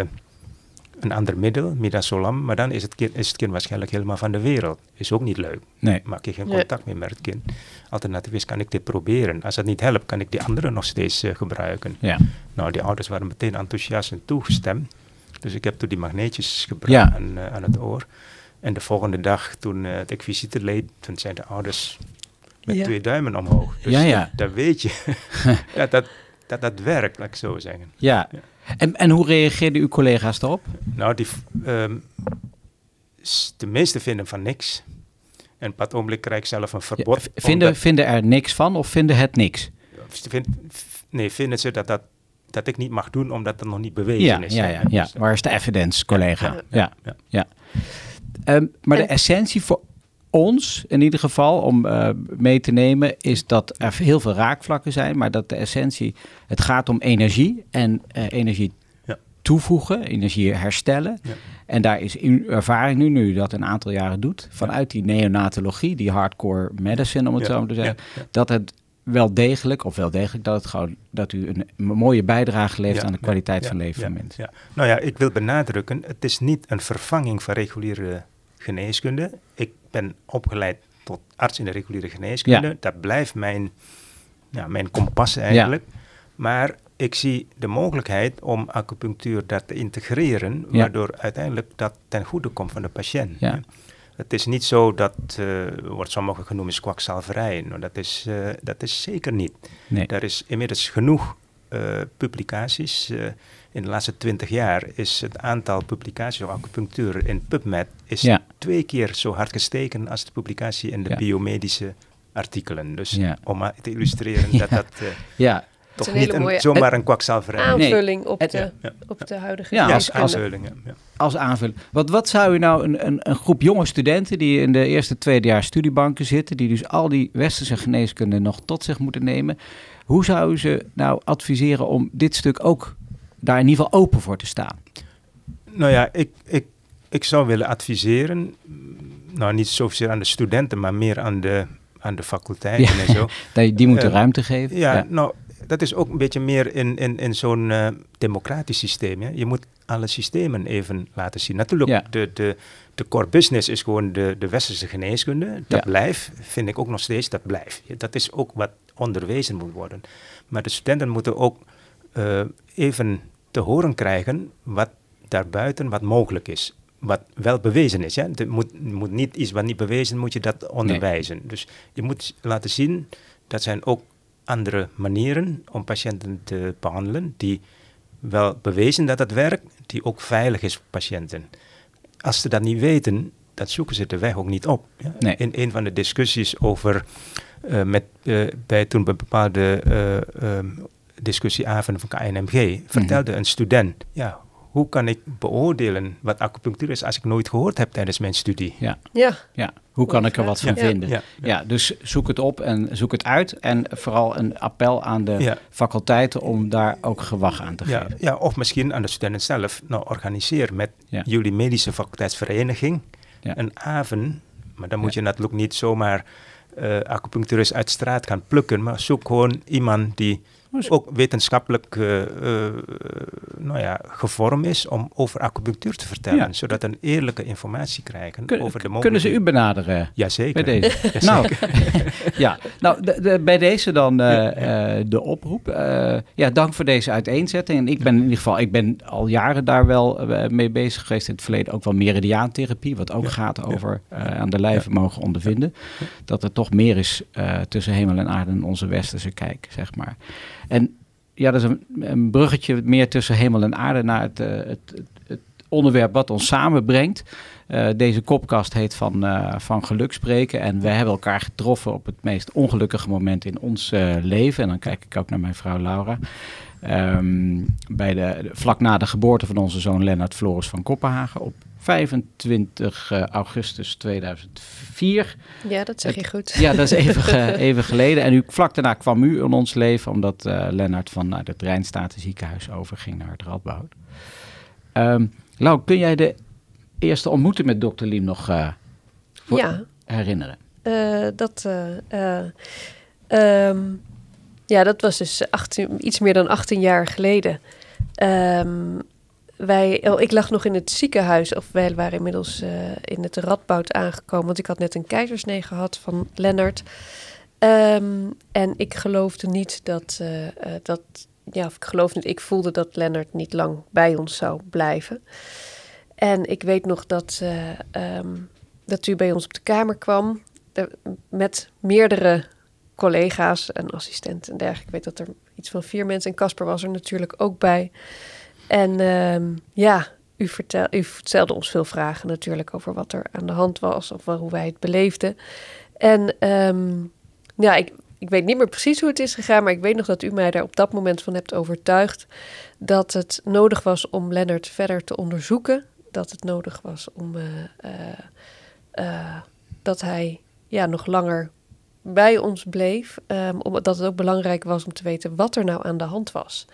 een ander middel, midazolam, maar dan is het, kind, is het kind waarschijnlijk helemaal van de wereld. Is ook niet leuk. nee. Maak je geen Nee. contact meer met het kind. Alternatief is, kan ik dit proberen. Als dat niet helpt, kan ik die andere nog steeds eh, gebruiken. Ja, Nou, die ouders waren meteen enthousiast en toegestemd. Dus ik heb toen die magneetjes gebracht Ja. aan, eh, aan het oor. En de volgende dag, toen eh ik visite leed, toen zijn de ouders met Ja. twee duimen omhoog. Dus Ja, ja. dan weet je [LAUGHS] dat, dat, dat dat werkt, laat ik zo zeggen. ja. En, en hoe reageerden uw collega's erop? Nou, die, ehm, s- de meesten vinden van niks. En op dat ogenblik krijg ik zelf een verbod. vinden, omdat- vinden er niks van of vinden het niks? vind- nee, vinden ze dat, dat, dat ik niet mag doen omdat het nog niet bewezen Ja, is. ja, ja, ja. Dus, Waar is de evidence, collega? Ja, ja, Ehm, maar de En- essentie voor ons, in ieder geval, om eh, mee te nemen, is dat er heel veel raakvlakken zijn, maar dat de essentie, het gaat om energie en eh, energie Ja. toevoegen, energie herstellen. Ja. En daar is uw ervaring nu, nu u dat een aantal jaren doet, vanuit die neonatologie, die hardcore medicine, om het Ja, zo maar te zeggen, ja, ja. dat het wel degelijk, of wel degelijk, dat, het gewoon, dat u een, mooie bijdrage levert Ja, aan de kwaliteit ja, van leven van mensen. ja. Nou ja, ik wil benadrukken, het is niet een vervanging van reguliere geneeskunde. Ik ben opgeleid tot arts in de reguliere geneeskunde. Dat blijft mijn, ja, mijn kompas eigenlijk. Maar ik zie de mogelijkheid om acupunctuur dat te integreren, waardoor uiteindelijk dat ten goede komt van de patiënt. Ja. Het is niet zo dat, eh wordt sommigen genoemd is kwakzalverij. Nou, dat, is, eh, dat is zeker niet. Nee. Er is inmiddels genoeg eh, publicaties. in de laatste twintig jaar is het aantal publicaties over acupunctuur in PubMed is Ja. twee keer zo hard gestegen als de publicatie in de Ja. biomedische artikelen. Dus Ja. om maar te illustreren dat [LAUGHS] dat Ja, toch niet een, zomaar een kwakzalverij. Aanvulling op, Het- de, ja, op de huidige Ja, Ja, als geneeskunde. aanvulling. ja. als aanvulling. Wat, wat zou u nou een, een, een groep jonge studenten die in de eerste, tweede jaar studiebanken zitten, die dus al die westerse geneeskunde nog tot zich moeten nemen, hoe zou u ze nou adviseren om dit stuk ook daar in ieder geval open voor te staan? Nou ja, ik, ik, ik zou willen adviseren, nou niet zozeer aan de studenten, maar meer aan de, aan de faculteiten Ja. en zo. [LAUGHS] Die moeten Eh, ruimte geven? Ja, nou, dat is ook een beetje meer in, in, in zo'n eh, democratisch systeem. Hè. Je moet alle systemen even laten zien. Natuurlijk, Ja. de, de, de core business is gewoon de, de westerse geneeskunde. Dat Ja. blijft, vind ik ook nog steeds, dat blijft. Dat is ook wat onderwezen moet worden. Maar de studenten moeten ook eh, even te horen krijgen wat daarbuiten wat mogelijk is. Wat wel bewezen is. Het moet, moet niet iets wat niet bewezen, moet je dat onderwijzen. Dus je moet laten zien, dat zijn ook andere manieren om patiënten te behandelen, die wel bewezen dat het werkt, die ook veilig is voor patiënten. Als ze dat niet weten, dat zoeken ze de weg ook niet op. Ja? Nee. In een van de discussies over, eh, met, eh, bij toen bij bepaalde ehm, discussieavonden van KNMG, vertelde een student, ja, hoe kan ik beoordelen wat acupunctuur is als ik nooit gehoord heb tijdens mijn studie? Ja, Ja, ja. Hoe kan ik er wat van Ja. vinden? Ja, Ja, dus zoek het op en zoek het uit. En vooral een appel aan de Ja. faculteiten om daar ook gewacht aan te Ja, geven. ja, of misschien aan de studenten zelf. Nou, organiseer met Ja. jullie medische faculteitsvereniging Ja. een avond. Maar dan moet Ja. je natuurlijk niet zomaar eh acupuncturist uit straat gaan plukken. Maar zoek gewoon iemand die Ook wetenschappelijk eh, nou ja, gevormd is om over acupunctuur te vertellen. Ja. Zodat we een eerlijke informatie krijgen Kun- over de kunnen ze u benaderen? Jazeker. Bij deze. [LAUGHS] nou, [LAUGHS] ja. nou de, de- bij deze dan eh, de oproep. Ja, dank voor deze uiteenzetting. En ik ben in ieder geval, ik ben al jaren daar wel mee bezig geweest. In het verleden ook wel meridiaantherapie, wat ook gaat over aan de lijve mogen ondervinden. Dat er toch meer is tussen hemel en aarde in onze westerse kijk, zeg maar. En ja, dat is een, een bruggetje meer tussen hemel en aarde naar het, eh, het, het, onderwerp wat ons samenbrengt. Eh, deze kopkast heet van, eh, van geluk spreken. En we hebben elkaar getroffen op het meest ongelukkige moment in ons leven. En dan kijk ik ook naar mijn vrouw Laura. Ehm, bij de, vlak na de geboorte van onze zoon Lennart Floris van Kopenhagen op 25 eh, augustus 2004. ja, dat zeg je goed. Ja, dat is even, [LAUGHS] even geleden. En u, vlak daarna kwam u in ons leven, omdat eh Lennart van naar het Rijnstaten ziekenhuis overging naar het Radboud. Ehm Lau, kun jij de eerste ontmoeting met dokter Liem nog eh, voor- Ja, herinneren? eh, dat, eh, eh, ehm, ja, dat was dus 18, iets meer dan 18 jaar geleden. Ehm, wij, oh, ik lag nog in het ziekenhuis, of wij waren inmiddels eh, in het Radboud aangekomen, want ik had net een keizersnee gehad van Lennart. Ehm, en ik geloofde niet dat, eh, eh, dat, ja, of ik geloofde niet, ik voelde dat Lennart niet lang bij ons zou blijven. En ik weet nog dat, eh, ehm, dat u bij ons op de kamer kwam met meerdere collega's en assistenten en dergelijke. Ik weet dat er iets van vier mensen en Casper was er natuurlijk ook bij. En ehm, ja, u, vertel, u stelde ons veel vragen natuurlijk over wat er aan de hand was of hoe wij het beleefden. En ehm, ja, ik, ik weet niet meer precies hoe het is gegaan, maar ik weet nog dat u mij daar op dat moment van hebt overtuigd dat het nodig was om Lennart verder te onderzoeken. Dat het nodig was om uh, uh, dat hij ja, nog langer bij ons bleef. Um, omdat het ook belangrijk was om te weten wat er nou aan de hand was.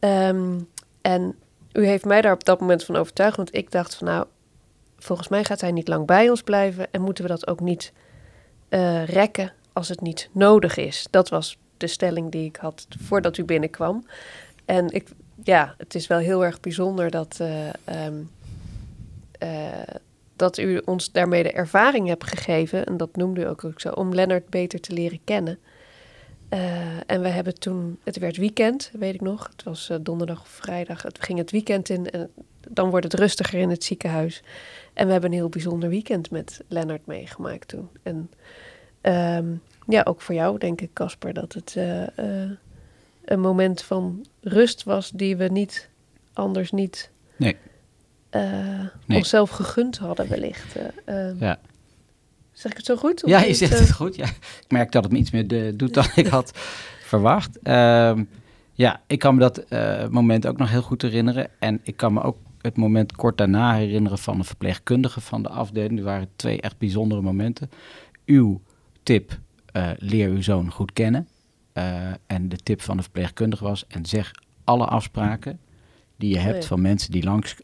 Um, en u heeft mij daar op dat moment van overtuigd, want ik dacht van nou, volgens mij gaat hij niet lang bij ons blijven en moeten we dat ook niet uh, rekken als het niet nodig is. Dat was de stelling die ik had voordat u binnenkwam. En ik, ja, het is wel heel erg bijzonder dat, uh, um, uh, dat u ons daarmee de ervaring hebt gegeven, en dat noemde u ook, ook zo, om Lennart beter te leren kennen. Uh, en we hebben toen, het werd weekend, weet ik nog. Het was uh, donderdag of vrijdag. Het ging het weekend in en dan wordt het rustiger in het ziekenhuis. En we hebben een heel bijzonder weekend met Lennart meegemaakt toen. En um, ja, ook voor jou denk ik, Casper, dat het uh, een moment van rust was die we niet anders niet nee. nee. onszelf gegund hadden, wellicht. Ehm. ja. Zeg ik het zo goed? Ja, je zegt het goed. Ja. Ik merk dat het me iets meer de, doet dan ik had [LAUGHS] verwacht. Um, ja, ik kan me dat uh, moment ook nog heel goed herinneren. En ik kan me ook het moment kort daarna herinneren van de verpleegkundige van de afdeling. Er waren twee echt bijzondere momenten. Uw tip, uh, leer uw zoon goed kennen. Uh, en de tip van de verpleegkundige was, en zeg alle afspraken die je hebt oh ja. van mensen die langs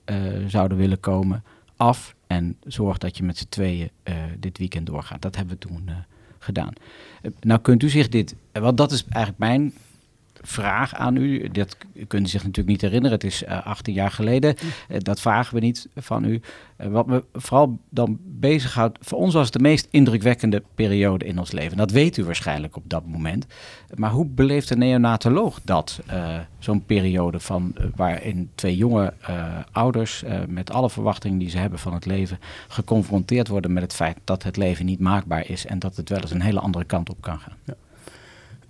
zouden willen komen af en zorg dat je met z'n tweeën uh, dit weekend doorgaat. Dat hebben we toen uh, gedaan. Uh, nou kunt u zich dit, want dat is eigenlijk mijn vraag aan u. Dat kunt u zich natuurlijk niet herinneren. Het is 18 jaar geleden. dat vragen we niet van u. wat me vooral dan bezighoudt. Voor ons was het de meest indrukwekkende periode in ons leven. Dat weet u waarschijnlijk op dat moment. Maar hoe beleeft een neonatoloog dat? Zo'n periode van waarin twee jonge ouders met alle verwachtingen die ze hebben van het leven geconfronteerd worden met het feit dat het leven niet maakbaar is en dat het wel eens een hele andere kant op kan gaan. Ja.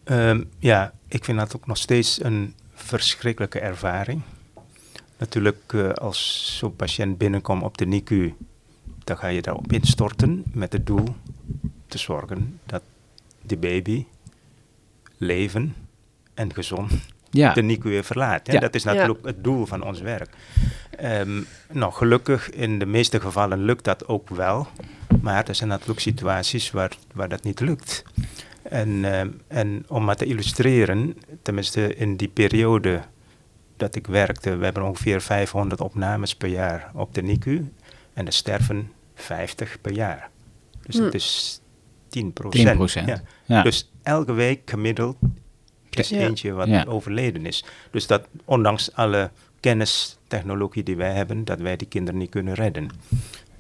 Um, ja, ik vind dat ook nog steeds een verschrikkelijke ervaring. Natuurlijk, uh, als zo'n patiënt binnenkomt op de NICU, dan ga je daarop instorten met het doel te zorgen dat die baby leven en gezond ja. de NICU weer verlaat. Hè? Ja. Dat is natuurlijk ja. het doel van ons werk. Um, nou, gelukkig in de meeste gevallen lukt dat ook wel, maar er zijn natuurlijk situaties waar, waar dat niet lukt. En, uh, en om maar te illustreren, tenminste in die periode dat ik werkte, we hebben ongeveer 500 opnames per jaar op de NICU en er sterven 50 per jaar. Dus hm. dat is 10 procent. 10 procent. Ja. Ja. Dus elke week gemiddeld is ja. eentje wat overleden is. Dus dat ondanks alle kennis, technologie die wij hebben, dat wij die kinderen niet kunnen redden.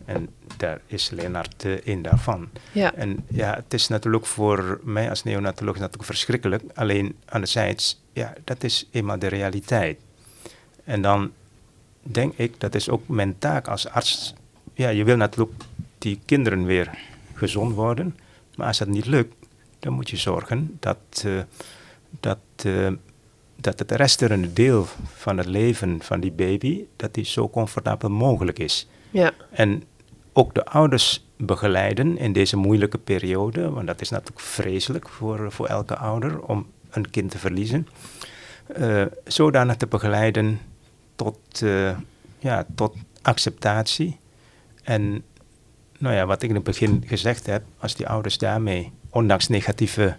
En daar is Lennart uh, een daarvan. Ja. En ja, het is natuurlijk voor mij als neonatoloog natuurlijk verschrikkelijk. Alleen anderzijds, ja, dat is eenmaal de realiteit. En dan denk ik, dat is ook mijn taak als arts. Ja, je wil natuurlijk die kinderen weer gezond worden. Maar als dat niet lukt, dan moet je zorgen dat, uh, dat, uh, dat het resterende deel van het leven van die baby, dat die zo comfortabel mogelijk is. Ja. En ook de ouders begeleiden in deze moeilijke periode, want dat is natuurlijk vreselijk voor, voor elke ouder om een kind te verliezen, uh, zodanig te begeleiden tot, uh, ja, tot acceptatie. En nou ja, wat ik in het begin gezegd heb, als die ouders daarmee, ondanks negatieve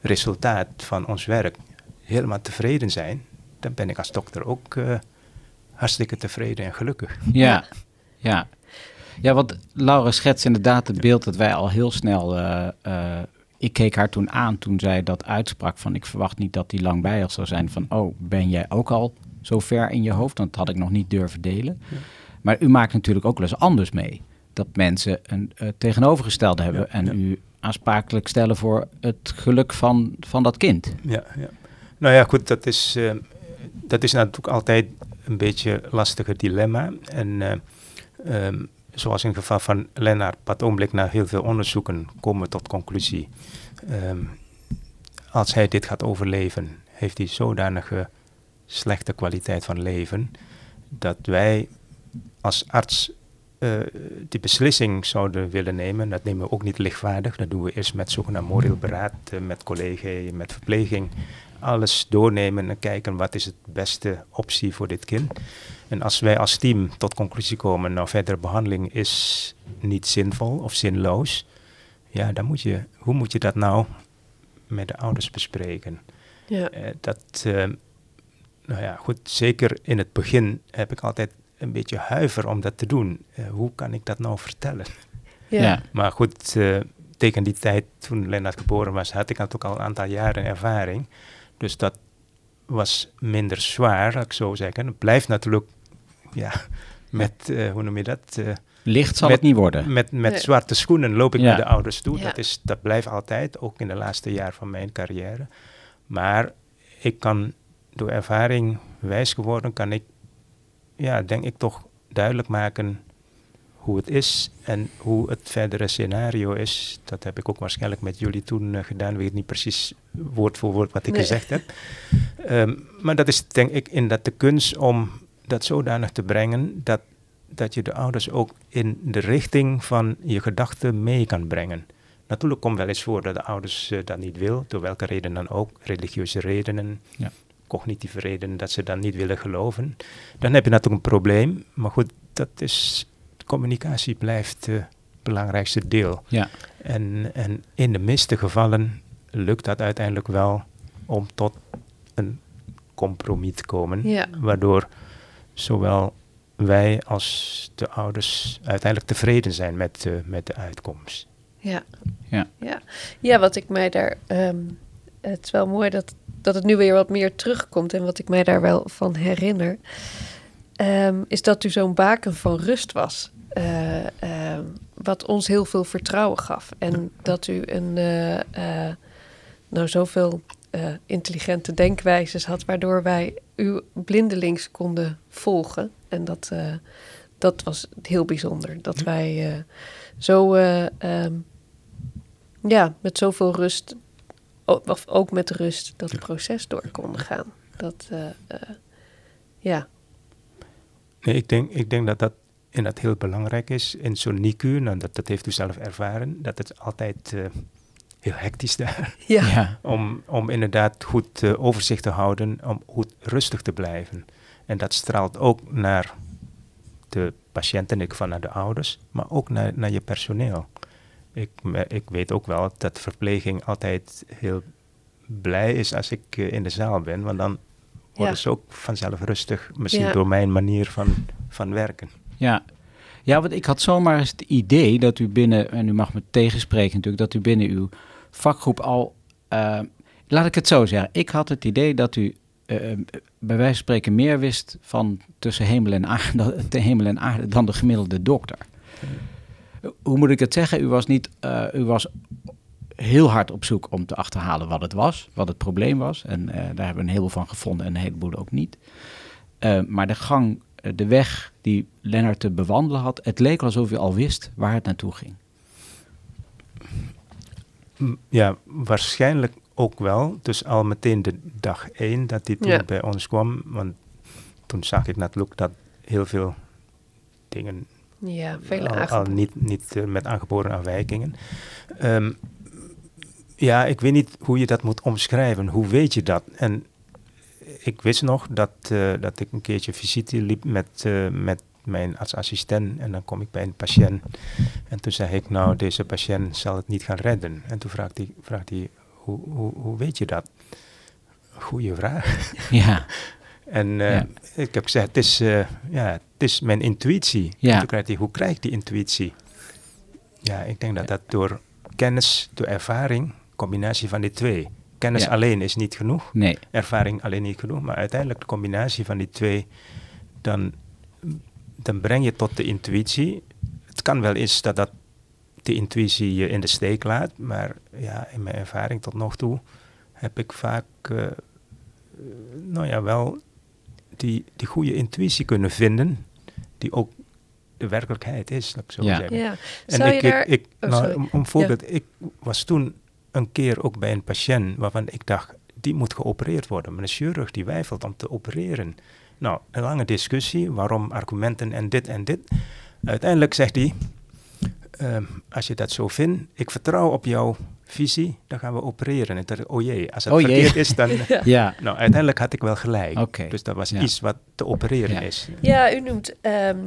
resultaat van ons werk, helemaal tevreden zijn, dan ben ik als dokter ook uh, hartstikke tevreden en gelukkig. Ja, ja. Ja, want Laura schetst inderdaad het beeld dat wij al heel snel. Uh, uh, ik keek haar toen aan toen zij dat uitsprak van ik verwacht niet dat die lang bij ons zou zijn. Van oh, ben jij ook al zo ver in je hoofd? Want dat had ik nog niet durven delen. Ja. Maar u maakt natuurlijk ook wel eens anders mee. Dat mensen een uh, tegenovergestelde hebben ja, en ja. u aansprakelijk stellen voor het geluk van, van dat kind. Ja, ja. Nou ja, goed, dat is, uh, dat is natuurlijk altijd een beetje een lastige dilemma. En uh, um, zoals in het geval van Lennart, op het ogenblik na heel veel onderzoeken komen tot conclusie. Um, als hij dit gaat overleven, heeft hij zodanige slechte kwaliteit van leven, dat wij als arts uh, die beslissing zouden willen nemen, dat nemen we ook niet lichtvaardig. Dat doen we eerst met zogenaamd moreel beraad, uh, met collega's, met verpleging. Alles doornemen en kijken wat is het beste optie voor dit kind. En als wij als team tot conclusie komen, nou verdere behandeling is niet zinvol of zinloos. Ja, dan moet je, hoe moet je dat nou met de ouders bespreken? Ja. Uh, dat, nou ja, goed, zeker in het begin heb ik altijd een beetje huiver om dat te doen. Uh, hoe kan ik dat nou vertellen? Ja. ja. Maar goed, uh, tegen die tijd, toen Lennart geboren was, had ik natuurlijk al een aantal jaren ervaring. Dus dat was minder zwaar, laat ik zo zeggen. Het blijft natuurlijk, ja, met, uh, hoe noem je dat? Licht zal met, het niet worden. Met, met nee. zwarte schoenen loop ik ja. naar de ouders toe. Ja. Dat, is, dat blijft altijd, ook in de laatste jaar van mijn carrière. Maar ik kan door ervaring wijs geworden, kan ik ja, denk ik toch duidelijk maken hoe het is en hoe het verdere scenario is. Dat heb ik ook waarschijnlijk met jullie toen uh, gedaan. Ik weet niet precies woord voor woord wat ik nee. gezegd heb. Um, maar dat is denk ik in dat de kunst om dat zodanig te brengen dat, dat je de ouders ook in de richting van je gedachten mee kan brengen. Natuurlijk komt wel eens voor dat de ouders uh, dat niet wil, door welke reden dan ook, religieuze redenen, ja cognitieve redenen dat ze dan niet willen geloven. Dan heb je natuurlijk een probleem. Maar goed, dat is, communicatie blijft het belangrijkste deel. Ja. En, en in de meeste gevallen lukt dat uiteindelijk wel om tot een compromis te komen. Ja. Waardoor zowel wij als de ouders uiteindelijk tevreden zijn met, uh, met de uitkomst. Ja. Ja. Ja. ja, wat ik mij daar... Um, het is wel mooi dat dat het nu weer wat meer terugkomt. En wat ik mij daar wel van herinner, um, is dat u zo'n baken van rust was. Uh, uh, wat ons heel veel vertrouwen gaf. En dat u een, uh, nou zoveel intelligente denkwijzes had, waardoor wij u blindelings konden volgen. En dat, dat was heel bijzonder. Dat wij zo, um, ja, met zoveel rust of ook met rust dat proces door konden gaan. Dat, ja. Nee, ik denk, ik denk dat dat inderdaad heel belangrijk is in zo'n NICU. Dat, dat heeft u zelf ervaren. Dat het altijd heel hectisch daar. Ja. ja. Om, om inderdaad goed overzicht te houden, om goed rustig te blijven. En dat straalt ook naar de patiënten, ik van naar de ouders, maar ook naar, naar je personeel ik, ik weet ook wel dat verpleging altijd heel blij is als ik uh, in de zaal ben, want dan worden ja. ze ook vanzelf rustig, misschien ja. door mijn manier van, van werken. Ja. ja, want ik had zomaar eens het idee dat u binnen, en u mag me tegenspreken natuurlijk, dat u binnen uw vakgroep al, uh, laat ik het zo zeggen, ik had het idee dat u uh, bij wijze van spreken meer wist van tussen hemel en aarde, [LAUGHS] de hemel en aarde dan de gemiddelde dokter hoe moet ik het zeggen? U was, niet, uh, u was heel hard op zoek om te achterhalen wat het was, wat het probleem was. En uh, daar hebben we een heleboel van gevonden en een heleboel ook niet. Uh, maar de gang, de weg die Lennart te bewandelen had, het leek alsof u al wist waar het naartoe ging. Ja, waarschijnlijk ook wel. Dus al meteen de dag één dat ja. bij ons kwam. Want toen zag ik natuurlijk dat heel veel dingen ja, vele al, al niet, niet uh, met aangeboren afwijkingen. Um, ja, ik weet niet hoe je dat moet omschrijven. Hoe weet je dat? En ik wist nog dat, uh, dat ik een keertje visite liep met, uh, met mijn artsassistent. En dan kom ik bij een patiënt. En toen zei ik, nou, deze patiënt zal het niet gaan redden. En toen vraagt hij, vraagt hij hoe, hoe, hoe weet je dat? Goeie vraag. [LAUGHS] Ja. [LAUGHS] En uh, ja. ik heb gezegd, het is, uh, ja, het is mijn intuïtie. Ja. Toen krijgt hij, hoe krijg ik die intuïtie? Ja, ik denk dat dat door kennis, door ervaring, combinatie van die twee. Kennis ja. alleen is niet genoeg, nee. ervaring alleen niet genoeg, maar uiteindelijk de combinatie van die twee, dan, dan breng je tot de intuïtie. Het kan wel eens dat, dat de intuïtie je in de steek laat, maar ja, in mijn ervaring tot nog toe heb ik vaak, uh, nou ja, wel die, die goede intuïtie kunnen vinden, die ook de werkelijkheid is, ik zo ja. zeggen. Ja. En ik, ik, oh, nou, om, om voorbeeld, ja. ik was toen een keer ook bij een patiënt waarvan ik dacht, die moet geopereerd worden. Maar een chirurg die weifelt om te opereren. Nou, een lange discussie, waarom argumenten en dit en dit. Uiteindelijk zegt hij, ehm, als je dat zo vindt, ik vertrouw op jouw visie, dan gaan we opereren. En ik oh jee, als het Oh jee. verkeerd is, dan... [LAUGHS] Ja, Nou, uiteindelijk had ik wel gelijk. Oké. Dus dat was Ja. iets wat te opereren Ja. is. Ja, u noemt, ehm,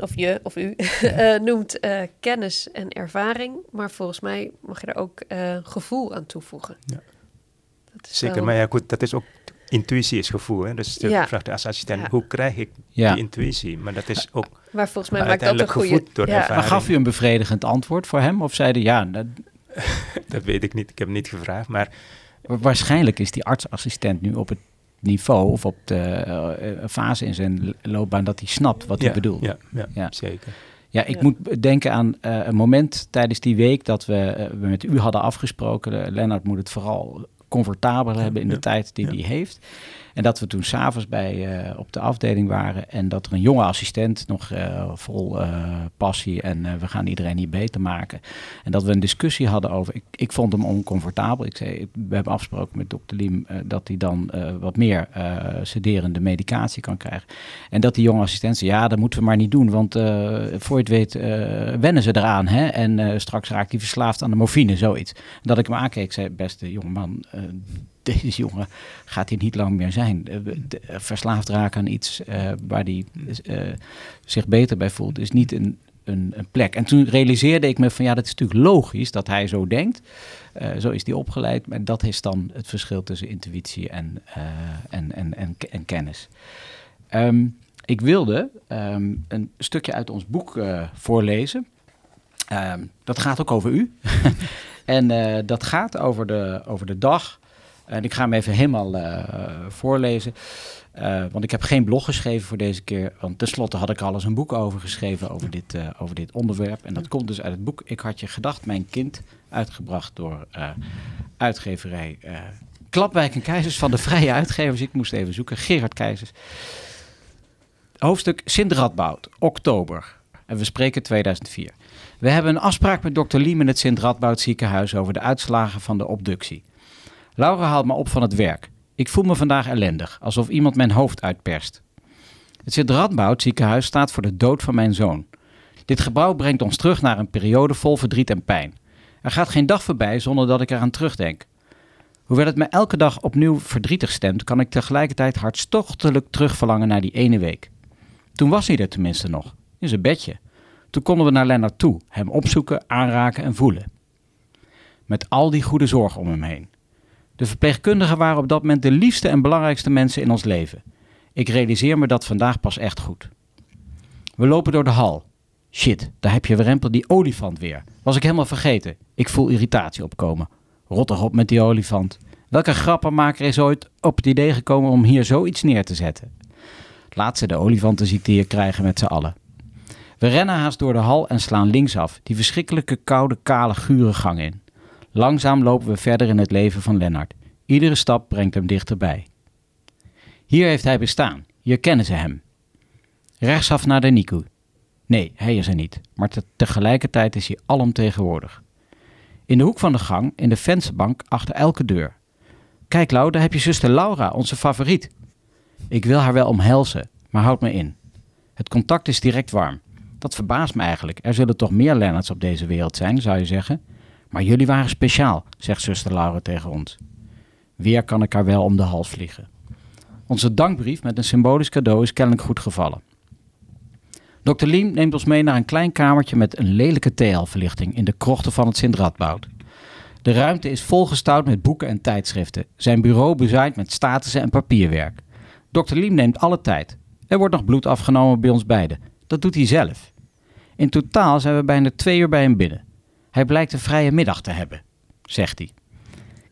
of je, of u, [LAUGHS] eh, noemt eh, kennis en ervaring. Maar volgens mij mag je er ook eh, gevoel aan toevoegen. Ja. Dat is Zeker, wel- maar ja goed, dat is ook... Intuïtie is gevoel, hè? dus je Ja. vraagt als assistent, Ja. hoe krijg ik Ja. die intuïtie? Maar dat is ook Maar volgens mij maakt dat een goede... gevoed door ja. ervaring. maar gaf u een bevredigend antwoord voor hem? Of zeiden ja, dat- [LAUGHS] Dat weet ik niet, ik heb niet gevraagd, maar wa- waarschijnlijk is die artsassistent nu op het niveau of op de eh, eh, fase in zijn loopbaan dat hij snapt wat ja, hij bedoelt. Ja, ja, Ja. zeker. Ja, ik Ja. moet denken aan eh, een moment tijdens die week dat we, we met u hadden afgesproken. Lennart moet het vooral comfortabel hebben in de tijd die hij heeft. En dat we toen s'avonds bij eh, op de afdeling waren en dat er een jonge assistent nog eh, vol eh, passie en we gaan iedereen hier beter maken. En dat we een discussie hadden over. Ik, ik vond hem oncomfortabel. Ik zei, we hebben afgesproken met dokter Liem dat hij dan wat meer sederende medicatie kan krijgen. En dat die jonge assistent zei, ja, dat moeten we maar niet doen, want voor je het weet wennen ze eraan. Hè? En straks raakt hij verslaafd aan de morfine, zoiets. En dat ik hem aankeek, zei, beste jongeman, deze jongen gaat hier niet lang meer zijn. Eh, eh, verslaafd raken aan iets eh, waar hij zich beter bij voelt, is niet een, een, een plek. En toen realiseerde ik me van, ja, dat is natuurlijk logisch dat hij zo denkt. Zo is hij opgeleid, maar dat is dan het verschil tussen intuïtie en, en, en, en, en kennis. Ehm, ik wilde ehm, een stukje uit ons boek voorlezen. Ehm, dat gaat ook over u. [LAUGHS] en dat gaat over de, over de dag. En ik ga hem even helemaal eh, voorlezen. Eh, want ik heb geen blog geschreven voor deze keer. Want tenslotte had ik al eens een boek over geschreven over dit, eh, over dit onderwerp. En dat komt dus uit het boek Ik had je gedacht, mijn kind. Uitgebracht door uitgeverij Klapwijk en Keizers van de Vrije Uitgevers. Ik moest even zoeken. Gerard Keizers. Hoofdstuk Sint Radboud, oktober. En we spreken 2004. We hebben een afspraak met dokter Liem in het Sint Radboud ziekenhuis over de uitslagen van de obductie. Laura haalt me op van het werk. Ik voel me vandaag ellendig, alsof iemand mijn hoofd uitperst. Het Sint Radboud ziekenhuis staat voor de dood van mijn zoon. Dit gebouw brengt ons terug naar een periode vol verdriet en pijn. Er gaat geen dag voorbij zonder dat ik eraan terugdenk. Hoewel het me elke dag opnieuw verdrietig stemt, kan ik tegelijkertijd hartstochtelijk terugverlangen naar die ene week. Toen was hij er tenminste nog, in zijn bedje. Toen konden we naar Lennart toe, hem opzoeken, aanraken en voelen. Met al die goede zorg om hem heen. De verpleegkundigen waren op dat moment de liefste en belangrijkste mensen in ons leven. Ik realiseer me dat vandaag pas echt goed. We lopen door de hal. Shit, daar heb je Rempel die olifant weer. Was ik helemaal vergeten. Ik voel irritatie opkomen. Rot op met die olifant. Welke grappenmaker is ooit op het idee gekomen om hier zoiets neer te zetten? Laat ze de olifantenziekte hier krijgen met z'n allen. We rennen haast door de hal en slaan linksaf, die verschrikkelijke koude, kale, gure gang in. Langzaam lopen we verder in het leven van Lennart. Iedere stap brengt hem dichterbij. Hier heeft hij bestaan. Hier kennen ze hem. Rechtsaf naar de Niku. Nee, hij is er niet, maar te- tegelijkertijd is hij alomtegenwoordig. In de hoek van de gang, in de vensterbank, achter elke deur. Kijk, Lau, daar heb je zuster Laura, onze favoriet. Ik wil haar wel omhelzen, maar houd me in. Het contact is direct warm. Dat verbaast me eigenlijk. Er zullen toch meer Lennarts op deze wereld zijn, zou je zeggen. Maar jullie waren speciaal, zegt zuster Laura tegen ons. Weer kan ik haar wel om de hals vliegen. Onze dankbrief met een symbolisch cadeau is kennelijk goed gevallen. Dr. Liem neemt ons mee naar een klein kamertje met een lelijke TL-verlichting in de krochten van het Sint-Radboud. De ruimte is volgestouwd met boeken en tijdschriften. Zijn bureau bezaaid met statussen en papierwerk. Dr. Liem neemt alle tijd. Er wordt nog bloed afgenomen bij ons beiden. Dat doet hij zelf. In totaal zijn we bijna twee uur bij hem binnen. Hij blijkt een vrije middag te hebben, zegt hij.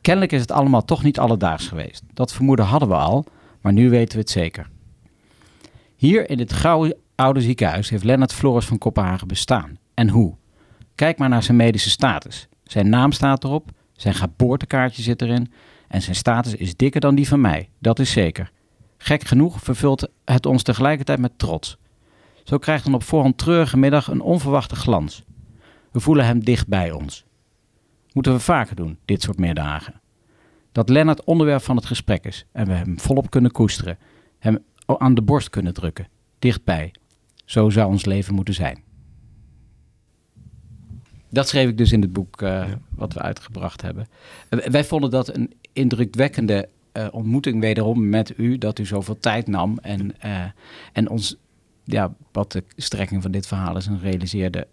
Kennelijk is het allemaal toch niet alledaags geweest. Dat vermoeden hadden we al, maar nu weten we het zeker. Hier in dit grauwe oude ziekenhuis heeft Lennart Floris van Kopenhagen bestaan. En hoe? Kijk maar naar zijn medische status. Zijn naam staat erop, zijn geboortekaartje zit erin en zijn status is dikker dan die van mij, dat is zeker. Gek genoeg vervult het ons tegelijkertijd met trots. Zo krijgt een op voorhand treurige middag een onverwachte glans. We voelen hem dicht bij ons. Moeten we vaker doen, dit soort middagen. Dat Lennart onderwerp van het gesprek is en we hem volop kunnen koesteren. Hem aan de borst kunnen drukken, dichtbij. Zo zou ons leven moeten zijn. Dat schreef ik dus in het boek uh, ja. wat we uitgebracht hebben. Uh, wij vonden dat een indrukwekkende uh, ontmoeting wederom met u, dat u zoveel tijd nam en, en ons, ja, wat de strekking van dit verhaal is, en realiseerde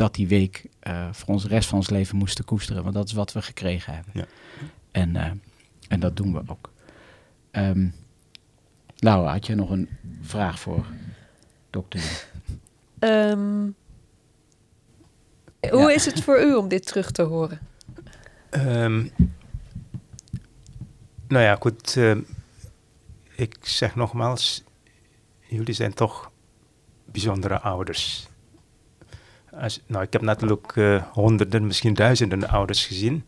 dat die week voor ons de rest van ons leven moesten koesteren. Want dat is wat we gekregen hebben. Ja. En, en dat doen we ook. Um, Laura, had je nog een vraag voor dokter? Um, hoe is het voor u om dit terug te horen? Um, nou ja, goed. Uh, ik zeg nogmaals, jullie zijn toch bijzondere ouders. Als, nou, ik heb natuurlijk uh, honderden, misschien duizenden ouders gezien.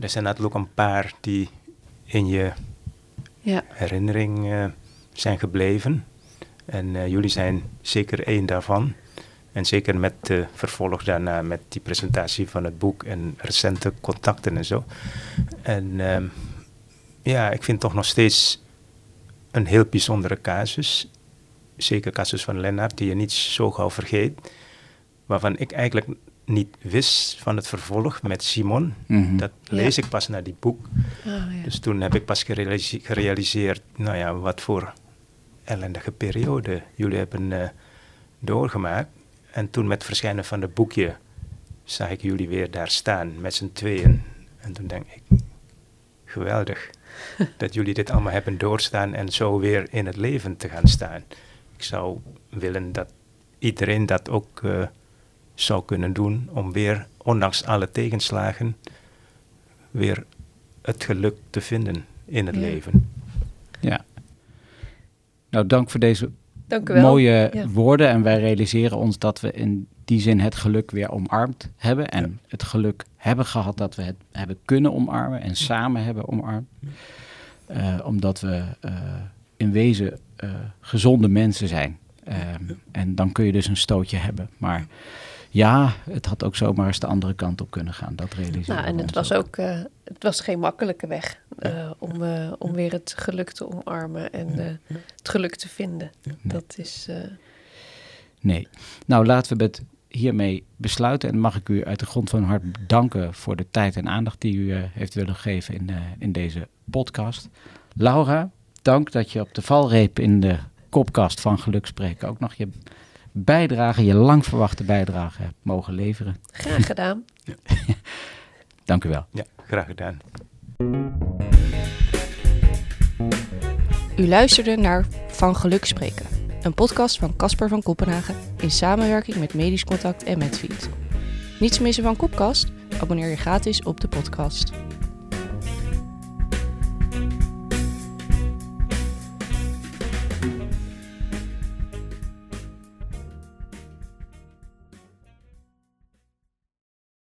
Er zijn natuurlijk een paar die in je ja. herinnering uh, zijn gebleven. En jullie zijn zeker één daarvan. En zeker met de vervolg daarna, met die presentatie van het boek en recente contacten en zo. En uh, ja, ik vind toch nog steeds een heel bijzondere casus. Zeker casus van Lennart, die je niet zo gauw vergeet. Waarvan ik eigenlijk niet wist van het vervolg met Simon. Mm -hmm. Dat lees ja. ik pas naar die boek. Oh, ja. Dus toen heb ik pas gerealiseerd, gerealiseerd, nou ja, wat voor ellendige periode jullie hebben uh, doorgemaakt. En toen met het verschijnen van het boekje zag ik jullie weer daar staan met z'n tweeën. En toen denk ik, geweldig [LAUGHS] dat jullie dit allemaal hebben doorstaan en zo weer in het leven te gaan staan. Ik zou willen dat iedereen dat ook uh, zou kunnen doen om weer, ondanks alle tegenslagen, weer het geluk te vinden in het ja. leven. Ja. Nou, dank voor deze mooie ja. woorden. En wij realiseren ons dat we in die zin het geluk weer omarmd hebben. En ja. het geluk hebben gehad dat we het hebben kunnen omarmen en samen hebben omarmd. Uh, omdat we uh, in wezen uh, gezonde mensen zijn. en dan kun je dus een stootje hebben. Maar ja, het had ook zomaar eens de andere kant op kunnen gaan. Dat realiseren nou, En het was ook, uh, het was geen makkelijke weg uh, om, uh, om weer het geluk te omarmen en het geluk te vinden. Dat is. Nee. Nou, laten we het hiermee besluiten. En mag ik u uit de grond van hart danken voor de tijd en aandacht die u heeft willen geven in, in deze podcast. Laura, dank dat je op de valreep in de kopkast van Geluk spreken ook nog je bijdrage, je lang verwachte bijdrage hebt mogen leveren. Graag gedaan. ja. [LAUGHS] Dank u wel. Ja, graag gedaan. U luisterde naar Van Geluk Spreken, een podcast van Casper van Kopenhagen in samenwerking met Medisch Contact en Medfeed. Niets missen van Kopkast? Abonneer je gratis op de podcast.